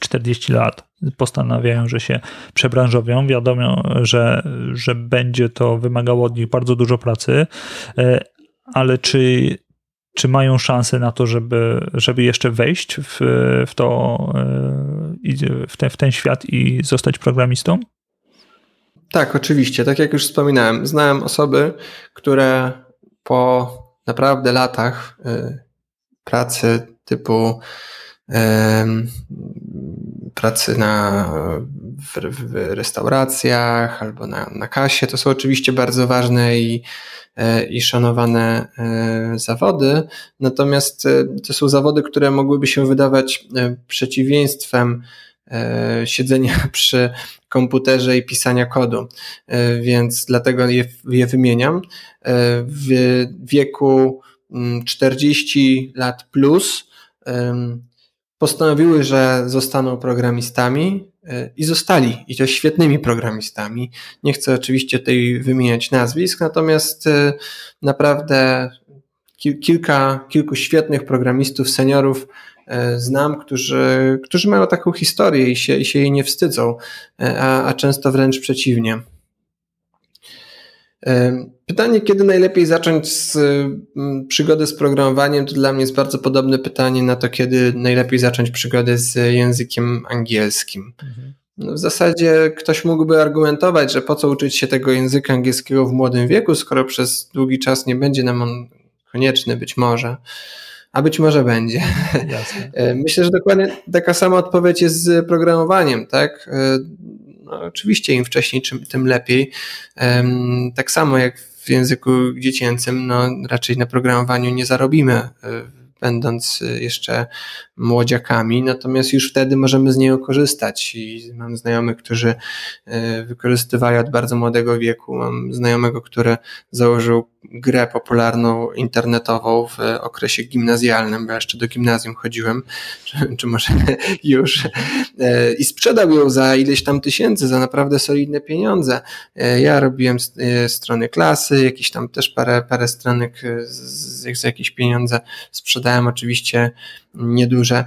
40 lat, postanawiają, że się przebranżowią. Wiadomo, że, że będzie to wymagało od nich bardzo dużo pracy, ale czy czy mają szansę na to, żeby, żeby jeszcze wejść w, w to, e, w ten, w ten świat i zostać programistą? Tak, oczywiście. Tak jak już wspominałem, znałem osoby, które po naprawdę latach e, pracy typu pracy na, w, w restauracjach albo na, na kasie. To są oczywiście bardzo ważne i, e, i szanowane e, zawody, natomiast e, to są zawody, które mogłyby się wydawać przeciwieństwem siedzenia przy komputerze i pisania kodu, więc dlatego je, je wymieniam. W wieku 40 mm, lat plus postanowiły, że zostaną programistami e, i zostali, i to świetnymi programistami. Nie chcę oczywiście tutaj wymieniać nazwisk, natomiast e, naprawdę kilka, kilku świetnych programistów, seniorów e, znam, którzy, którzy mają taką historię i się, i się jej nie wstydzą, a, a często wręcz przeciwnie. Pytanie, kiedy najlepiej zacząć z mm, przygody z programowaniem, to dla mnie jest bardzo podobne pytanie na to, kiedy najlepiej zacząć przygodę z językiem angielskim. Mhm. No w zasadzie ktoś mógłby argumentować, że po co uczyć się tego języka angielskiego w młodym wieku, skoro przez długi czas nie będzie nam on konieczny, być może. A być może będzie. Jasne. Myślę, że dokładnie taka sama odpowiedź jest z programowaniem, tak? No, oczywiście im wcześniej, tym lepiej. Tak samo jak w języku dziecięcym, no raczej na programowaniu nie zarobimy e, będąc y, jeszcze młodziakami, natomiast już wtedy możemy z niej korzystać i mam znajomych, którzy y, wykorzystywają od bardzo młodego wieku. Mam znajomego, który założył grę popularną internetową w okresie gimnazjalnym, bo jeszcze do gimnazjum chodziłem, czy, czy może już, y, i sprzedał ją za ileś tam tysięcy, za naprawdę solidne pieniądze. Ja robiłem strony klasy, jakieś tam też parę, parę stronek z, z jakieś pieniądze sprzedałem dostałem oczywiście nieduże.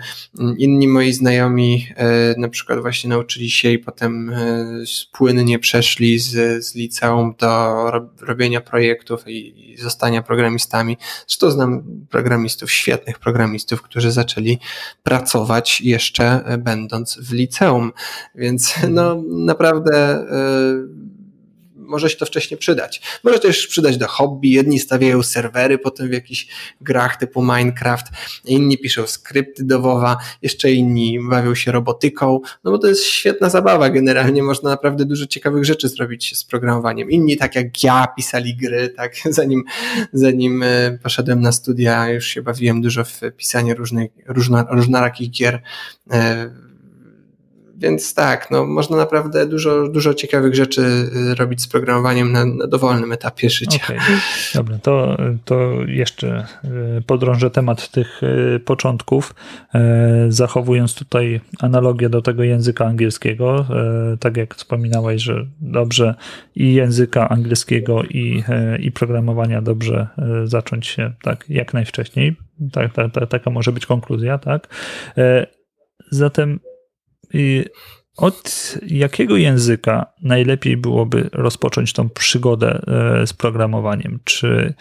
Inni moi znajomi e, na przykład właśnie nauczyli się i potem e, płynnie przeszli z, z liceum do robienia projektów i zostania programistami. Zresztą znam programistów, świetnych programistów, którzy zaczęli pracować jeszcze e, będąc w liceum. Więc no naprawdę może się to wcześniej przydać. Może też przydać do hobby. Jedni stawiają serwery potem w jakichś grach typu Minecraft, inni piszą skrypty do WoWa, jeszcze inni bawią się robotyką, no bo to jest świetna zabawa generalnie. Można naprawdę dużo ciekawych rzeczy zrobić z programowaniem. Inni tak jak ja pisali gry, tak zanim, zanim e, poszedłem na studia, już się bawiłem dużo w pisanie różnych, różna, różnorakich gier e, więc tak, no, można naprawdę dużo, dużo ciekawych rzeczy y, robić z programowaniem na, na dowolnym etapie życia. Okay. Dobra, to, to jeszcze y, podrążę temat tych y, początków, zachowując tutaj analogię do tego języka angielskiego. Tak jak wspominałeś, że dobrze i języka angielskiego, i, i programowania dobrze zacząć się tak jak najwcześniej. Tak, tak, tak, taka może być konkluzja, tak? Zatem od jakiego języka najlepiej byłoby rozpocząć tą przygodę e, z programowaniem? Czy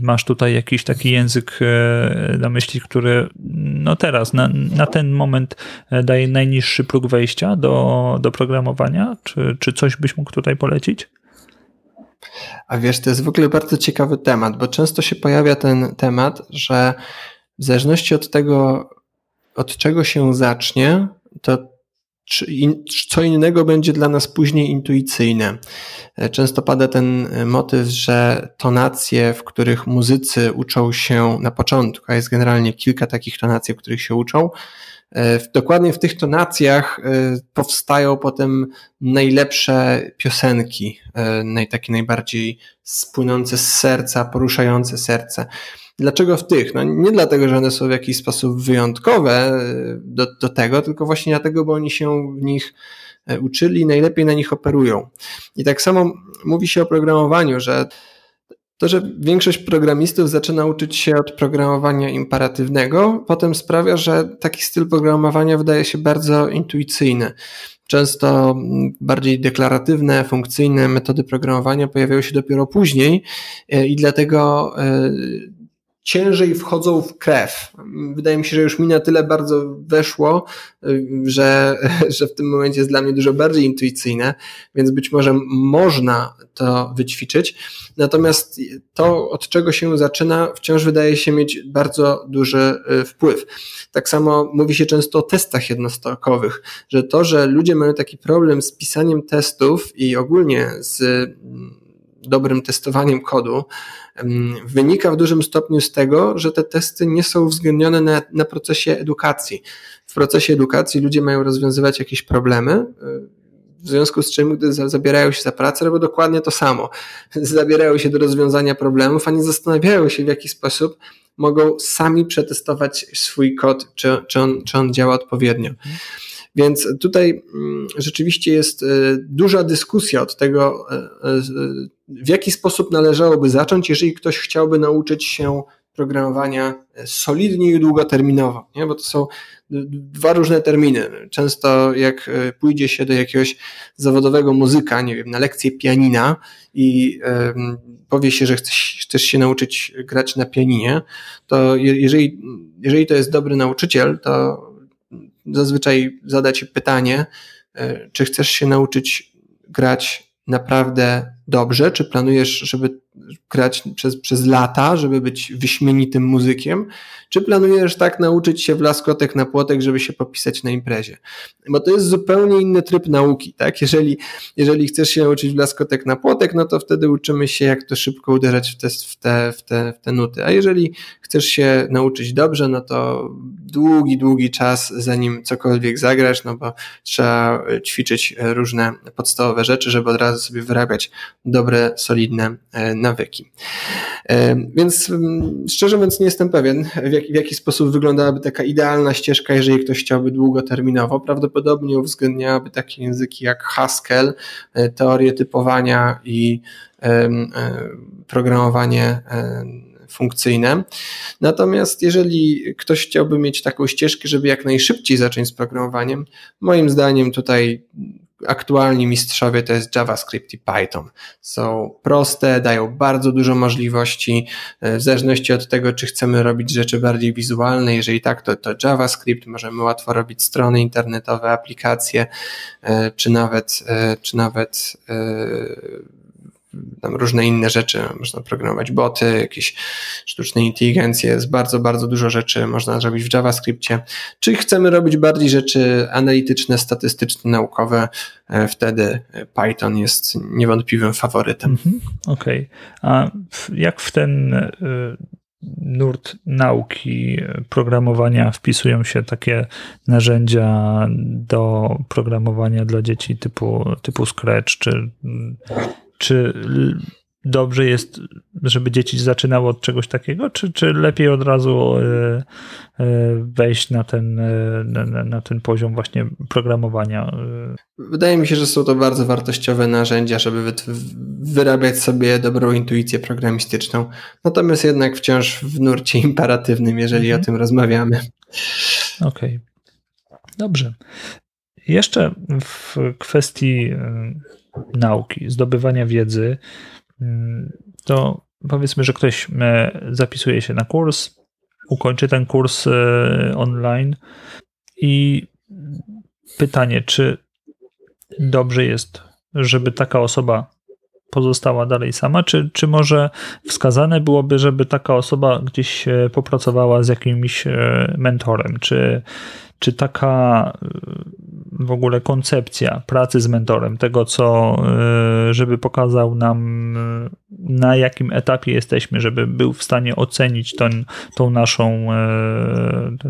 masz tutaj jakiś taki język e, na myśli, który no teraz, na, na ten moment e, daje najniższy próg wejścia do, do programowania? Czy, czy coś byś mógł tutaj polecić? A wiesz, to jest w ogóle bardzo ciekawy temat, bo często się pojawia ten temat, że w zależności od tego, od czego się zacznie, to co innego będzie dla nas później intuicyjne. E, często pada ten e, motyw, że tonacje, w których muzycy uczą się na początku, a jest generalnie kilka takich tonacji, w których się uczą, e, dokładnie w tych tonacjach powstają potem najlepsze piosenki, takie najbardziej spłynące z serca, poruszające serce. Dlaczego w tych? No nie dlatego, że one są w jakiś sposób wyjątkowe e, do, do tego, tylko właśnie dlatego, bo oni się w nich e, uczyli najlepiej na nich operują. I tak samo mówi się o programowaniu, że to, że większość programistów zaczyna uczyć się od programowania imperatywnego, potem sprawia, że taki styl programowania wydaje się bardzo intuicyjny. Często bardziej deklaratywne, funkcyjne metody programowania pojawiają się dopiero później e, i dlatego ciężej wchodzą w krew. Wydaje mi się, że już mi na tyle bardzo weszło, że, że w tym momencie jest dla mnie dużo bardziej intuicyjne, więc być może można to wyćwiczyć. Natomiast to, od czego się zaczyna, wciąż wydaje się mieć bardzo duży y, wpływ. Tak samo mówi się często o testach jednostkowych, że to, że ludzie mają taki problem z pisaniem testów i ogólnie z dobrym testowaniem kodu, wynika w dużym stopniu z tego, że te testy nie są uwzględnione na, na procesie edukacji. W procesie edukacji ludzie mają rozwiązywać jakieś problemy, y, w związku z czym, gdy zabierają się za pracę, robią dokładnie to samo. Zabierają się do rozwiązania problemów, a nie zastanawiają się, w jaki sposób mogą sami przetestować swój kod, czy, czy, on, czy on działa odpowiednio. Więc tutaj mm, rzeczywiście jest e, duża dyskusja od tego, e, e, w jaki sposób należałoby zacząć, jeżeli ktoś chciałby nauczyć się programowania solidnie i długoterminowo, nie? bo to są dwa różne terminy. Często jak pójdzie się do jakiegoś zawodowego muzyka, nie wiem, na lekcję pianina i powie się, że chcesz, się nauczyć grać na pianinie, to jeżeli, jeżeli to jest dobry nauczyciel, to zazwyczaj zada ci pytanie, e, czy chcesz się nauczyć grać naprawdę dobrze, czy planujesz, żeby grać przez, przez lata, żeby być wyśmienitym muzykiem, czy planujesz tak nauczyć się w laskotek na płotek, żeby się popisać na imprezie? Bo to jest zupełnie inny tryb nauki, tak? Jeżeli, jeżeli chcesz się nauczyć w laskotek na płotek, no to wtedy uczymy się, jak to szybko uderzać w te, w te, w te, w te nuty. A jeżeli chcesz się nauczyć dobrze, no to długi, długi czas, zanim cokolwiek zagrasz, no bo trzeba ćwiczyć różne podstawowe rzeczy, żeby od razu sobie wyrabiać dobre, solidne e, nawyki. E, więc szczerze mówiąc nie jestem pewien, w jaki, w jaki sposób wyglądałaby taka idealna ścieżka, jeżeli ktoś chciałby długoterminowo. Prawdopodobnie uwzględniałaby takie języki jak Haskell, e, teorie typowania i programowanie funkcyjne. Natomiast jeżeli ktoś chciałby mieć taką ścieżkę, żeby jak najszybciej zacząć z programowaniem, moim zdaniem tutaj aktualni mistrzowie to jest JavaScript i Python. Są proste, dają bardzo dużo możliwości, e, w zależności od tego, czy chcemy robić rzeczy bardziej wizualne. Jeżeli tak, to, to JavaScript, możemy łatwo robić strony internetowe, aplikacje, e, czy nawet, e, czy nawet tam różne inne rzeczy, można programować boty, jakieś sztuczne inteligencje, jest bardzo, bardzo dużo rzeczy można zrobić w JavaScriptie. Czy chcemy robić bardziej rzeczy analityczne, statystyczne, naukowe, e, wtedy Python jest niewątpliwym faworytem. Mhm, Okej. Okay. A jak w ten e, nurt nauki programowania wpisują się takie narzędzia do programowania dla dzieci typu, typu Scratch czy czy dobrze jest, żeby dzieci zaczynały od czegoś takiego, czy, czy lepiej od razu e, e, wejść na ten, e, na, na, ten poziom właśnie programowania? Wydaje mi się, że są to bardzo wartościowe narzędzia, żeby wyrabiać sobie dobrą intuicję programistyczną. Natomiast jednak wciąż w nurcie imperatywnym, jeżeli mhm. o tym rozmawiamy. Okej. Okay. Dobrze. Jeszcze w kwestii nauki, zdobywania wiedzy, mm, to powiedzmy, że ktoś e, zapisuje się na kurs, ukończy ten kurs e, online i pytanie, czy dobrze jest, żeby taka osoba pozostała dalej sama, czy, czy może wskazane byłoby, żeby taka osoba gdzieś popracowała z jakimś e, mentorem, czy, czy taka w ogóle koncepcja pracy z mentorem, tego co, e, żeby pokazał nam e, na jakim etapie jesteśmy, żeby był w stanie ocenić ten, tą naszą,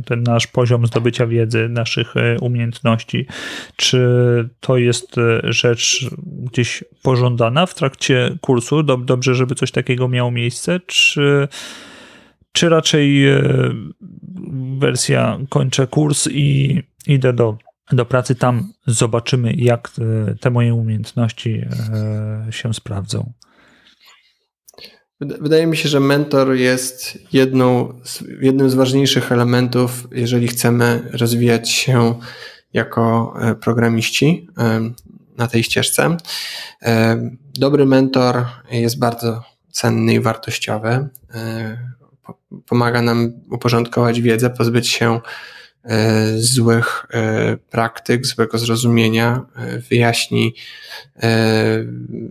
ten nasz poziom zdobycia wiedzy, naszych umiejętności, czy to jest rzecz gdzieś pożądana w trakcie kursu, dobrze, żeby coś takiego miało miejsce, czy czy raczej wersja kończę kurs i idę do do pracy, tam zobaczymy, jak e, te moje umiejętności e, się sprawdzą. Wydaje mi się, że mentor jest jedną z, jednym z ważniejszych elementów, jeżeli chcemy rozwijać się jako e, programiści na tej ścieżce. Dobry mentor jest bardzo cenny i wartościowy pomaga nam uporządkować wiedzę, pozbyć się złych praktyk, złego zrozumienia, wyjaśni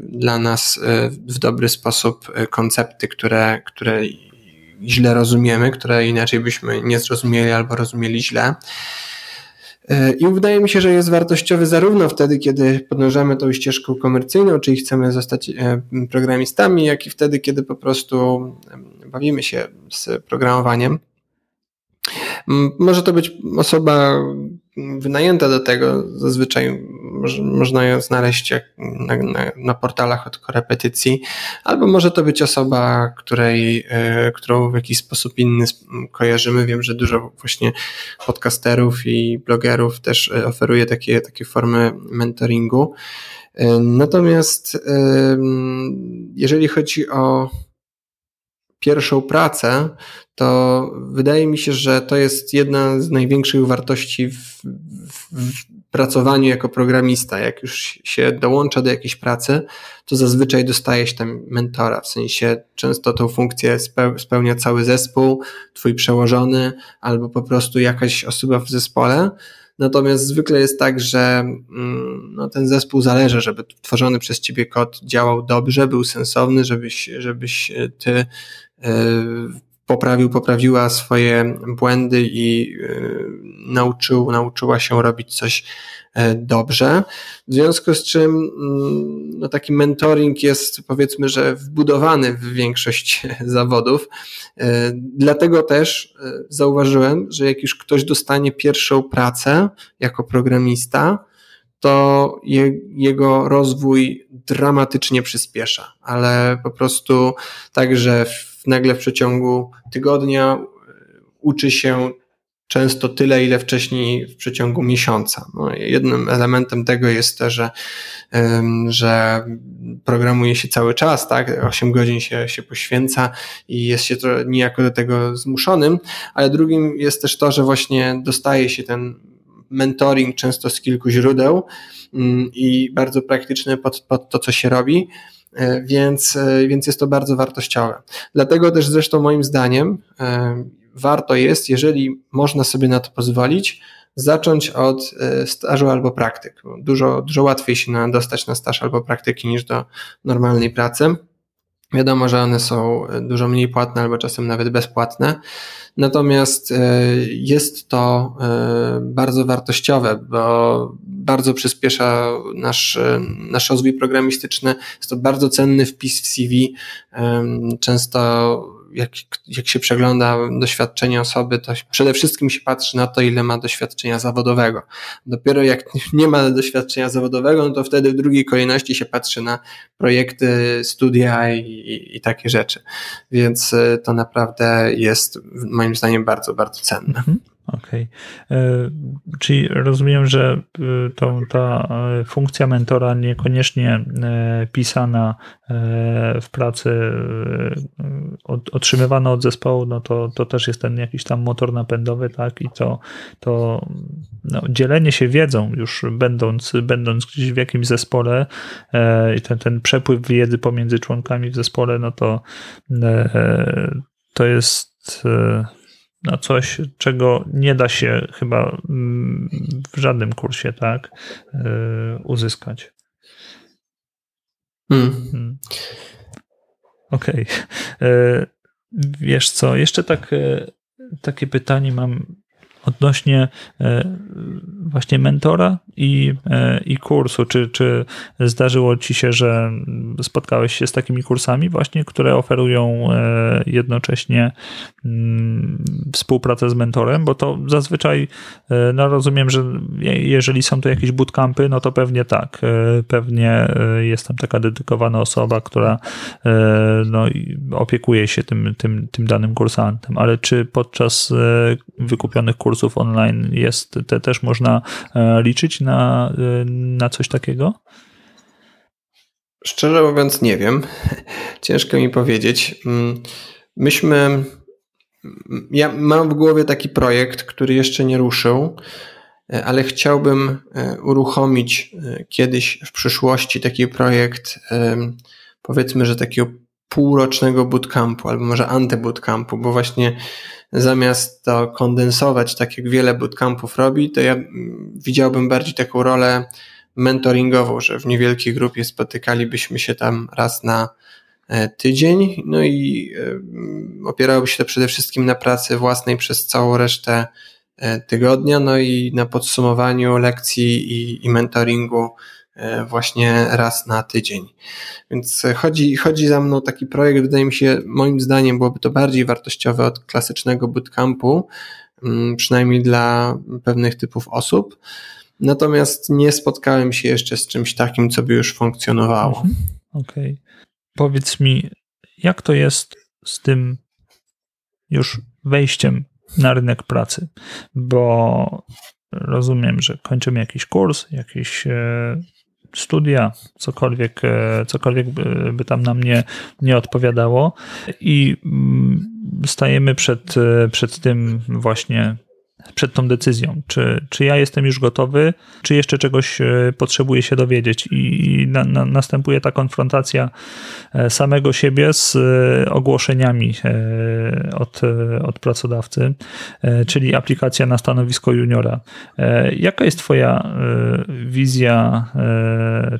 dla nas w dobry sposób koncepty, które, które źle rozumiemy, które inaczej byśmy nie zrozumieli albo rozumieli źle. E, I wydaje mi się, że jest wartościowy zarówno wtedy, kiedy podążamy tą ścieżką komercyjną, czyli chcemy zostać e, programistami, jak i wtedy, kiedy po prostu bawimy się z programowaniem. Może to być osoba wynajęta do tego, zazwyczaj można ją znaleźć na, na, na, portalach od korepetycji, albo może to być osoba, której, e, którą w jakiś sposób inny kojarzymy. Wiem, że dużo właśnie podcasterów i blogerów też e, oferuje takie, takie formy mentoringu. E, natomiast jeżeli chodzi o pierwszą pracę, to wydaje mi się, że to jest jedna z największych wartości w, w, pracowaniu jako programista. Jak już się dołącza do jakiejś pracy, to zazwyczaj dostaje się tam mentora, w sensie często tą funkcję spełnia cały zespół, twój przełożony, albo po prostu jakaś osoba w zespole. Natomiast zwykle jest tak, że mm, no, ten zespół zależy, żeby tworzony przez ciebie kod działał dobrze, był sensowny, żebyś, żebyś ty E, poprawił, poprawiła swoje błędy i e, nauczył, nauczyła się robić coś e, dobrze. W związku z czym mm, no, taki mentoring jest powiedzmy, że wbudowany w większość zawodów. Dlatego też zauważyłem, że jak już ktoś dostanie pierwszą pracę jako programista, to je, jego rozwój dramatycznie przyspiesza, ale po prostu tak, że nagle w przeciągu tygodnia e, uczy się często tyle, ile wcześniej w przeciągu miesiąca. No, jednym elementem tego jest to, że, że programuje się cały czas, tak? 8 godzin się, się poświęca i jest się to niejako do tego zmuszonym, ale drugim jest też to, że właśnie dostaje się ten mentoring często z kilku źródeł mm, i bardzo praktyczny pod, pod to, co się robi. E, więc, e, więc jest to bardzo wartościowe. Dlatego też zresztą moim zdaniem e, warto jest, jeżeli można sobie na to pozwolić, zacząć od stażu albo praktyk. Dużo, dużo łatwiej się na, dostać na staż albo praktyki niż do normalnej pracy. Wiadomo, że one są dużo mniej płatne albo czasem nawet bezpłatne. Natomiast jest to bardzo wartościowe, bo bardzo przyspiesza nasz, nasz rozwój programistyczny. Jest to bardzo cenny wpis w CV. Często jak, jak się przegląda doświadczenie osoby, to przede wszystkim się patrzy na to, ile ma doświadczenia zawodowego. Dopiero jak nie ma doświadczenia zawodowego, no to wtedy w drugiej kolejności się patrzy na projekty, studia i, i, i takie rzeczy. Więc e, to naprawdę jest moim zdaniem bardzo, bardzo cenne. Mhm. Okej. Okay. E, czyli rozumiem, że e, to, ta e, funkcja mentora niekoniecznie pisana w pracy, otrzymywana od zespołu, no to, to też jest ten jakiś tam motor napędowy, tak? I to, to no, dzielenie się wiedzą, już będąc, będąc gdzieś w jakimś zespole, i ten, ten przepływ wiedzy pomiędzy członkami w zespole, no to to jest na coś, czego nie da się chyba mm, w żadnym kursie tak y, uzyskać. Hmm. hmm. Okej. Okay. Wiesz co, jeszcze tak, y, takie pytanie mam odnośnie e, właśnie mentora i, e, i kursu. Czy, czy zdarzyło ci się, że spotkałeś się z takimi kursami właśnie, które oferują e, jednocześnie mm, współpracę z mentorem? Bo to zazwyczaj, no rozumiem, że jeżeli są to jakieś bootcampy, no to pewnie tak. Pewnie jest tam taka dedykowana osoba, która no, opiekuje się tym, tym, tym danym kursantem. Ale czy podczas wykupionych kursów kursów online jest, te też można e, liczyć na, e, na coś takiego? Szczerze mówiąc, nie wiem. Ciężko mi powiedzieć. Mm, myśmy. Ja mam w głowie taki projekt, który jeszcze nie ruszył, e, ale chciałbym uruchomić kiedyś w przyszłości taki projekt, powiedzmy, że takiego półrocznego bootcampu, albo może antybootcampu, bo właśnie zamiast to kondensować, tak jak wiele bootcampów robi, to ja widziałbym bardziej taką rolę mentoringową, że w niewielkiej grupie spotykalibyśmy się tam raz na e, tydzień, no i e, opierałoby się to przede wszystkim na pracy własnej przez całą resztę e, tygodnia, no i na podsumowaniu lekcji i, i mentoringu właśnie raz na tydzień. Więc chodzi, chodzi za mną taki projekt, wydaje mi się, moim zdaniem byłoby to bardziej wartościowe od klasycznego bootcampu, mm, przynajmniej dla pewnych typów osób. Natomiast nie spotkałem się jeszcze z czymś takim, co by już funkcjonowało. Mhm. Okej. Okay. Powiedz mi, jak to jest z tym już wejściem na rynek pracy? Bo rozumiem, że kończymy jakiś kurs, jakieś e, studia, cokolwiek, e, cokolwiek by, tam nam nie, nie odpowiadało. I mm, stajemy przed, e, przed tym właśnie przed tą decyzją, czy, czy ja jestem już gotowy, czy jeszcze czegoś e, potrzebuję się dowiedzieć. I na, na, następuje ta konfrontacja e, samego siebie z e, ogłoszeniami od, od pracodawcy, czyli aplikacja na stanowisko juniora. Jaka jest Twoja wizja,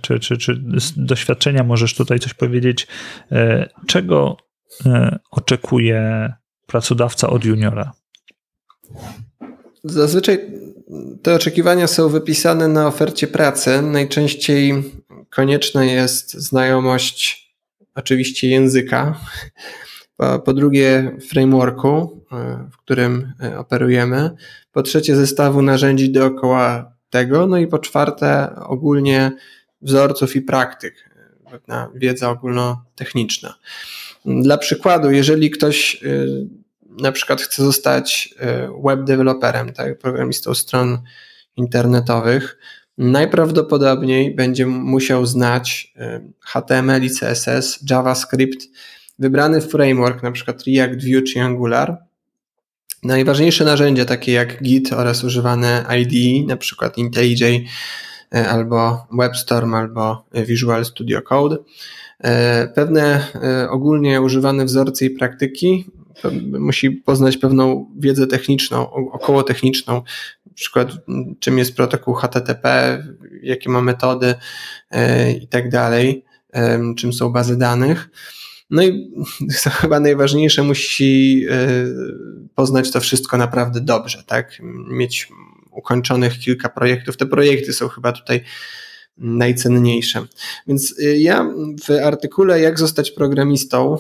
czy, czy, czy doświadczenia, możesz tutaj coś powiedzieć, czego oczekuje pracodawca od juniora? Zazwyczaj te oczekiwania są wypisane na ofercie pracy. Najczęściej konieczna jest znajomość oczywiście języka, po, drugie frameworku, w którym e, operujemy, po trzecie zestawu narzędzi dookoła tego, no i po czwarte ogólnie wzorców i praktyk, pewna wiedza ogólnotechniczna. Dla przykładu, jeżeli ktoś e, na przykład chce zostać e, web developerem, tak, programistą stron internetowych, najprawdopodobniej będzie musiał znać e, HTML i CSS, JavaScript, wybrany framework, na przykład React, Vue czy Angular. Najważniejsze narzędzia takie jak Git oraz używane IDE, na przykład IntelliJ e, albo WebStorm albo Visual Studio Code. Pewne ogólnie używane wzorce i praktyki musi poznać pewną wiedzę techniczną, około techniczną, na przykład czym jest protokół HTTP, jakie ma metody e, i tak dalej, czym są bazy danych. No i chyba najważniejsze, musi e, poznać to wszystko naprawdę dobrze, tak? Mieć ukończonych kilka projektów. Te projekty są chyba tutaj najcenniejsze. Więc y, ja w artykule Jak zostać programistą,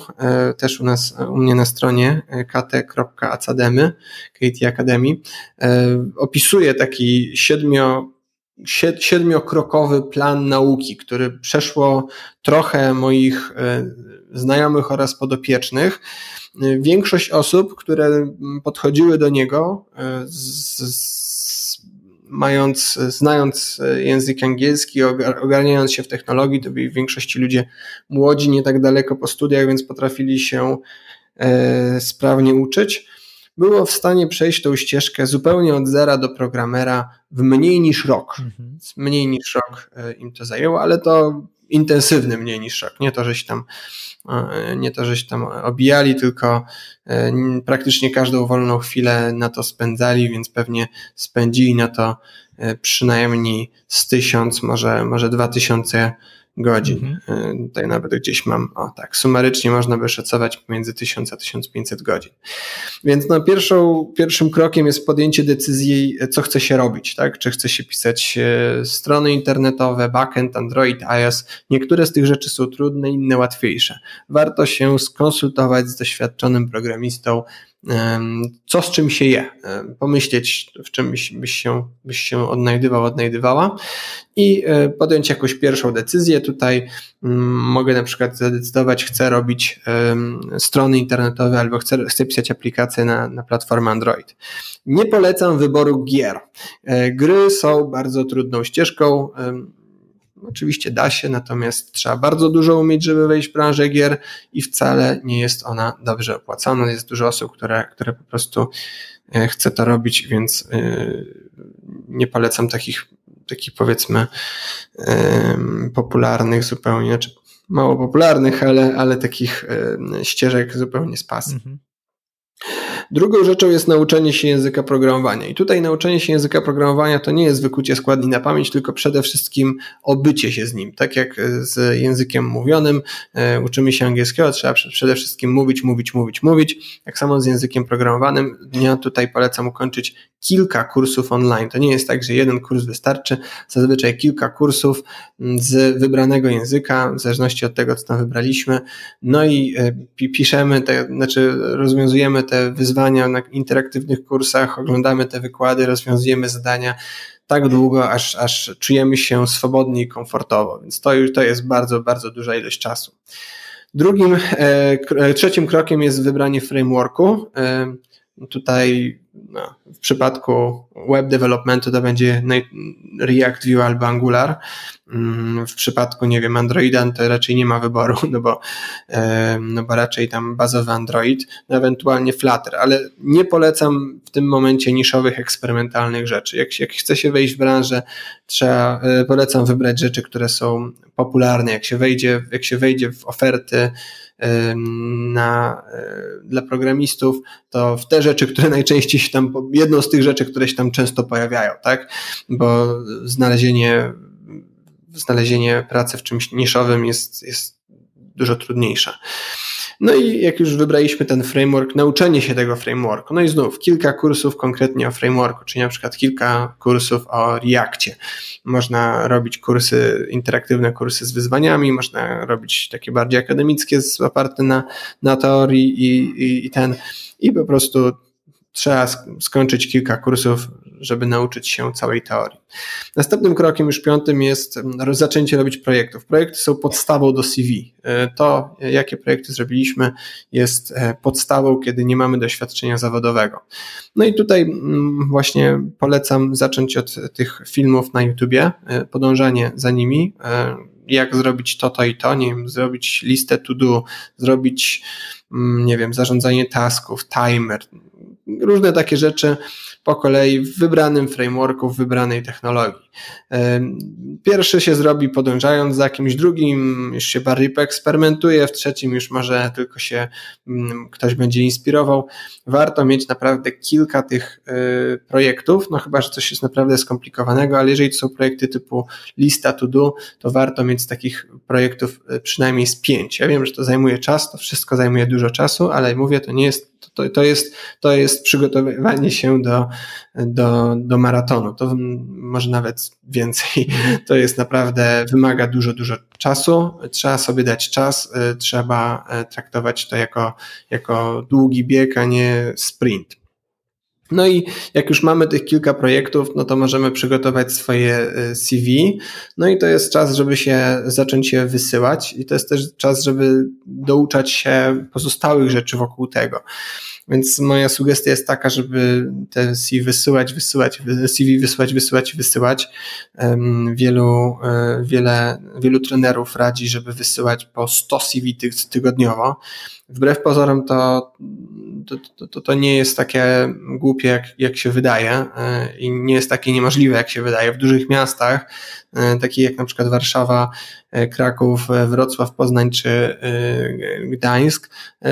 y, też u nas, u mnie na stronie y, kt.academy, KT Academy, opisuję taki siedmio, siedmiokrokowy plan nauki, który przeszło trochę moich znajomych oraz podopiecznych. Większość osób, które podchodziły do niego z, mając, znając język angielski, ogarniając się w technologii, to byli w większości ludzie młodzi, nie tak daleko po studiach, więc potrafili się e, sprawnie uczyć. Było w stanie przejść tą ścieżkę zupełnie od zera do programera w mniej niż rok. Mhm. Mniej niż rok e, im to zajęło, ale to intensywny mniej niż rok. Nie to, że się tam, e, nie to, że się tam obijali, tylko e, praktycznie każdą wolną chwilę na to spędzali, więc pewnie spędzili na to e, przynajmniej z tysiąc, może, może dwa tysiące godzin. Mhm. Tutaj nawet gdzieś mam, o tak, sumarycznie można by szacować pomiędzy 1000 a 1500 godzin. Więc no, pierwszą, pierwszym krokiem jest podjęcie decyzji, co chce się robić, tak? Czy chce się pisać e, strony internetowe, backend, Android, iOS. Niektóre z tych rzeczy są trudne, inne łatwiejsze. Warto się skonsultować z doświadczonym programistą, co z czym się je, pomyśleć, w czym byś, się, byś się odnajdywał, odnajdywała i e, podjąć jakąś pierwszą decyzję. Tutaj mm, mogę na przykład zadecydować, chcę robić strony internetowe albo chcę, chcę pisać aplikacje na, na platformę Android. Nie polecam wyboru gier. E, gry są bardzo trudną ścieżką Oczywiście da się, natomiast trzeba bardzo dużo umieć, żeby wejść w branżę gier i wcale nie jest ona dobrze opłacana. Jest dużo osób, które, które po prostu e, chce to robić, więc e, nie polecam takich takich powiedzmy popularnych zupełnie, znaczy mało popularnych, ale, ale takich ścieżek zupełnie z pasji. Mhm. Drugą rzeczą jest nauczenie się języka programowania. I tutaj nauczenie się języka programowania to nie jest wykucie składni na pamięć, tylko przede wszystkim obycie się z nim. Tak jak z językiem mówionym, e, uczymy się angielskiego, trzeba przede wszystkim mówić, mówić, mówić, mówić. Tak samo z językiem programowanym. Ja tutaj polecam ukończyć kilka kursów online. To nie jest tak, że jeden kurs wystarczy. Zazwyczaj kilka kursów z wybranego języka, w zależności od tego, co tam wybraliśmy. No i e, piszemy, te, znaczy rozwiązujemy te wyzwania na interaktywnych kursach, oglądamy te wykłady, rozwiązujemy zadania tak długo, aż, aż czujemy się swobodnie i komfortowo, więc to to jest bardzo, bardzo duża ilość czasu. Drugim, e, e, trzecim krokiem jest wybranie frameworku. Tutaj no, w przypadku web developmentu to będzie React Vue albo Angular. Mm, w przypadku, nie wiem, Androida to raczej nie ma wyboru, no bo, no bo raczej tam bazowy Android, no ewentualnie Flutter, ale nie polecam w tym momencie niszowych, eksperymentalnych rzeczy. Jak, jak chce się wejść w branżę, trzeba, e, polecam wybrać rzeczy, które są popularne. Jak się wejdzie, jak się wejdzie w oferty, na, dla programistów, to w te rzeczy, które najczęściej się tam, jedną z tych rzeczy, które się tam często pojawiają, tak? Bo znalezienie, znalezienie pracy w czymś niszowym jest, jest dużo trudniejsze. No i jak już wybraliśmy ten framework, nauczenie się tego frameworku. No i znów kilka kursów konkretnie o frameworku, czyli na przykład kilka kursów o Reactie. Można robić kursy, interaktywne kursy z wyzwaniami, można robić takie bardziej akademickie, oparte na, na teorii i, i, i ten, i po prostu trzeba skończyć kilka kursów, żeby nauczyć się całej teorii. Następnym krokiem, już piątym, jest zaczęcie robić projektów. Projekty są podstawą do CV. E, to, jakie projekty zrobiliśmy, jest e, podstawą, kiedy nie mamy doświadczenia zawodowego. No i tutaj mm, właśnie polecam zacząć od tych filmów na YouTubie, e, podążanie za nimi, jak zrobić to, to i to, nie wiem, zrobić listę to do, zrobić, mm, nie wiem, zarządzanie tasków, timer, różne takie rzeczy po kolei w wybranym frameworku, w wybranej technologii. Pierwszy się zrobi podążając za kimś drugim, już się bardziej poeksperymentuje, w trzecim już może tylko się mm, ktoś będzie inspirował. Warto mieć naprawdę kilka tych y, projektów, no chyba, że coś jest naprawdę skomplikowanego, ale jeżeli to są projekty typu lista to do, to warto mieć takich projektów y, przynajmniej z pięć. Ja wiem, że to zajmuje czas, to wszystko zajmuje dużo czasu, ale mówię, to nie jest to, to, jest, to jest przygotowywanie się do, do, do maratonu. To może nawet więcej. To jest naprawdę, wymaga dużo, dużo czasu. Trzeba sobie dać czas, y, trzeba y, traktować to jako, jako długi bieg, a nie sprint. No i jak już mamy tych kilka projektów, no to możemy przygotować swoje y, CV. No i to jest czas, żeby się zacząć je wysyłać i to jest też czas, żeby douczać się pozostałych rzeczy wokół tego. Więc moja sugestia jest taka, żeby te CV wysyłać, wysyłać, CV wysyłać, wysyłać, wysyłać. Wielu, e, wiele, wielu trenerów radzi, żeby wysyłać po 100 CV tygodniowo. Wbrew pozorom to, to, to, to nie jest takie głupie, jak, jak się wydaje e, i nie jest takie niemożliwe, jak się wydaje. W dużych miastach, e, takich jak na przykład Warszawa, E, Kraków, Wrocław, Poznań czy Gdańsk,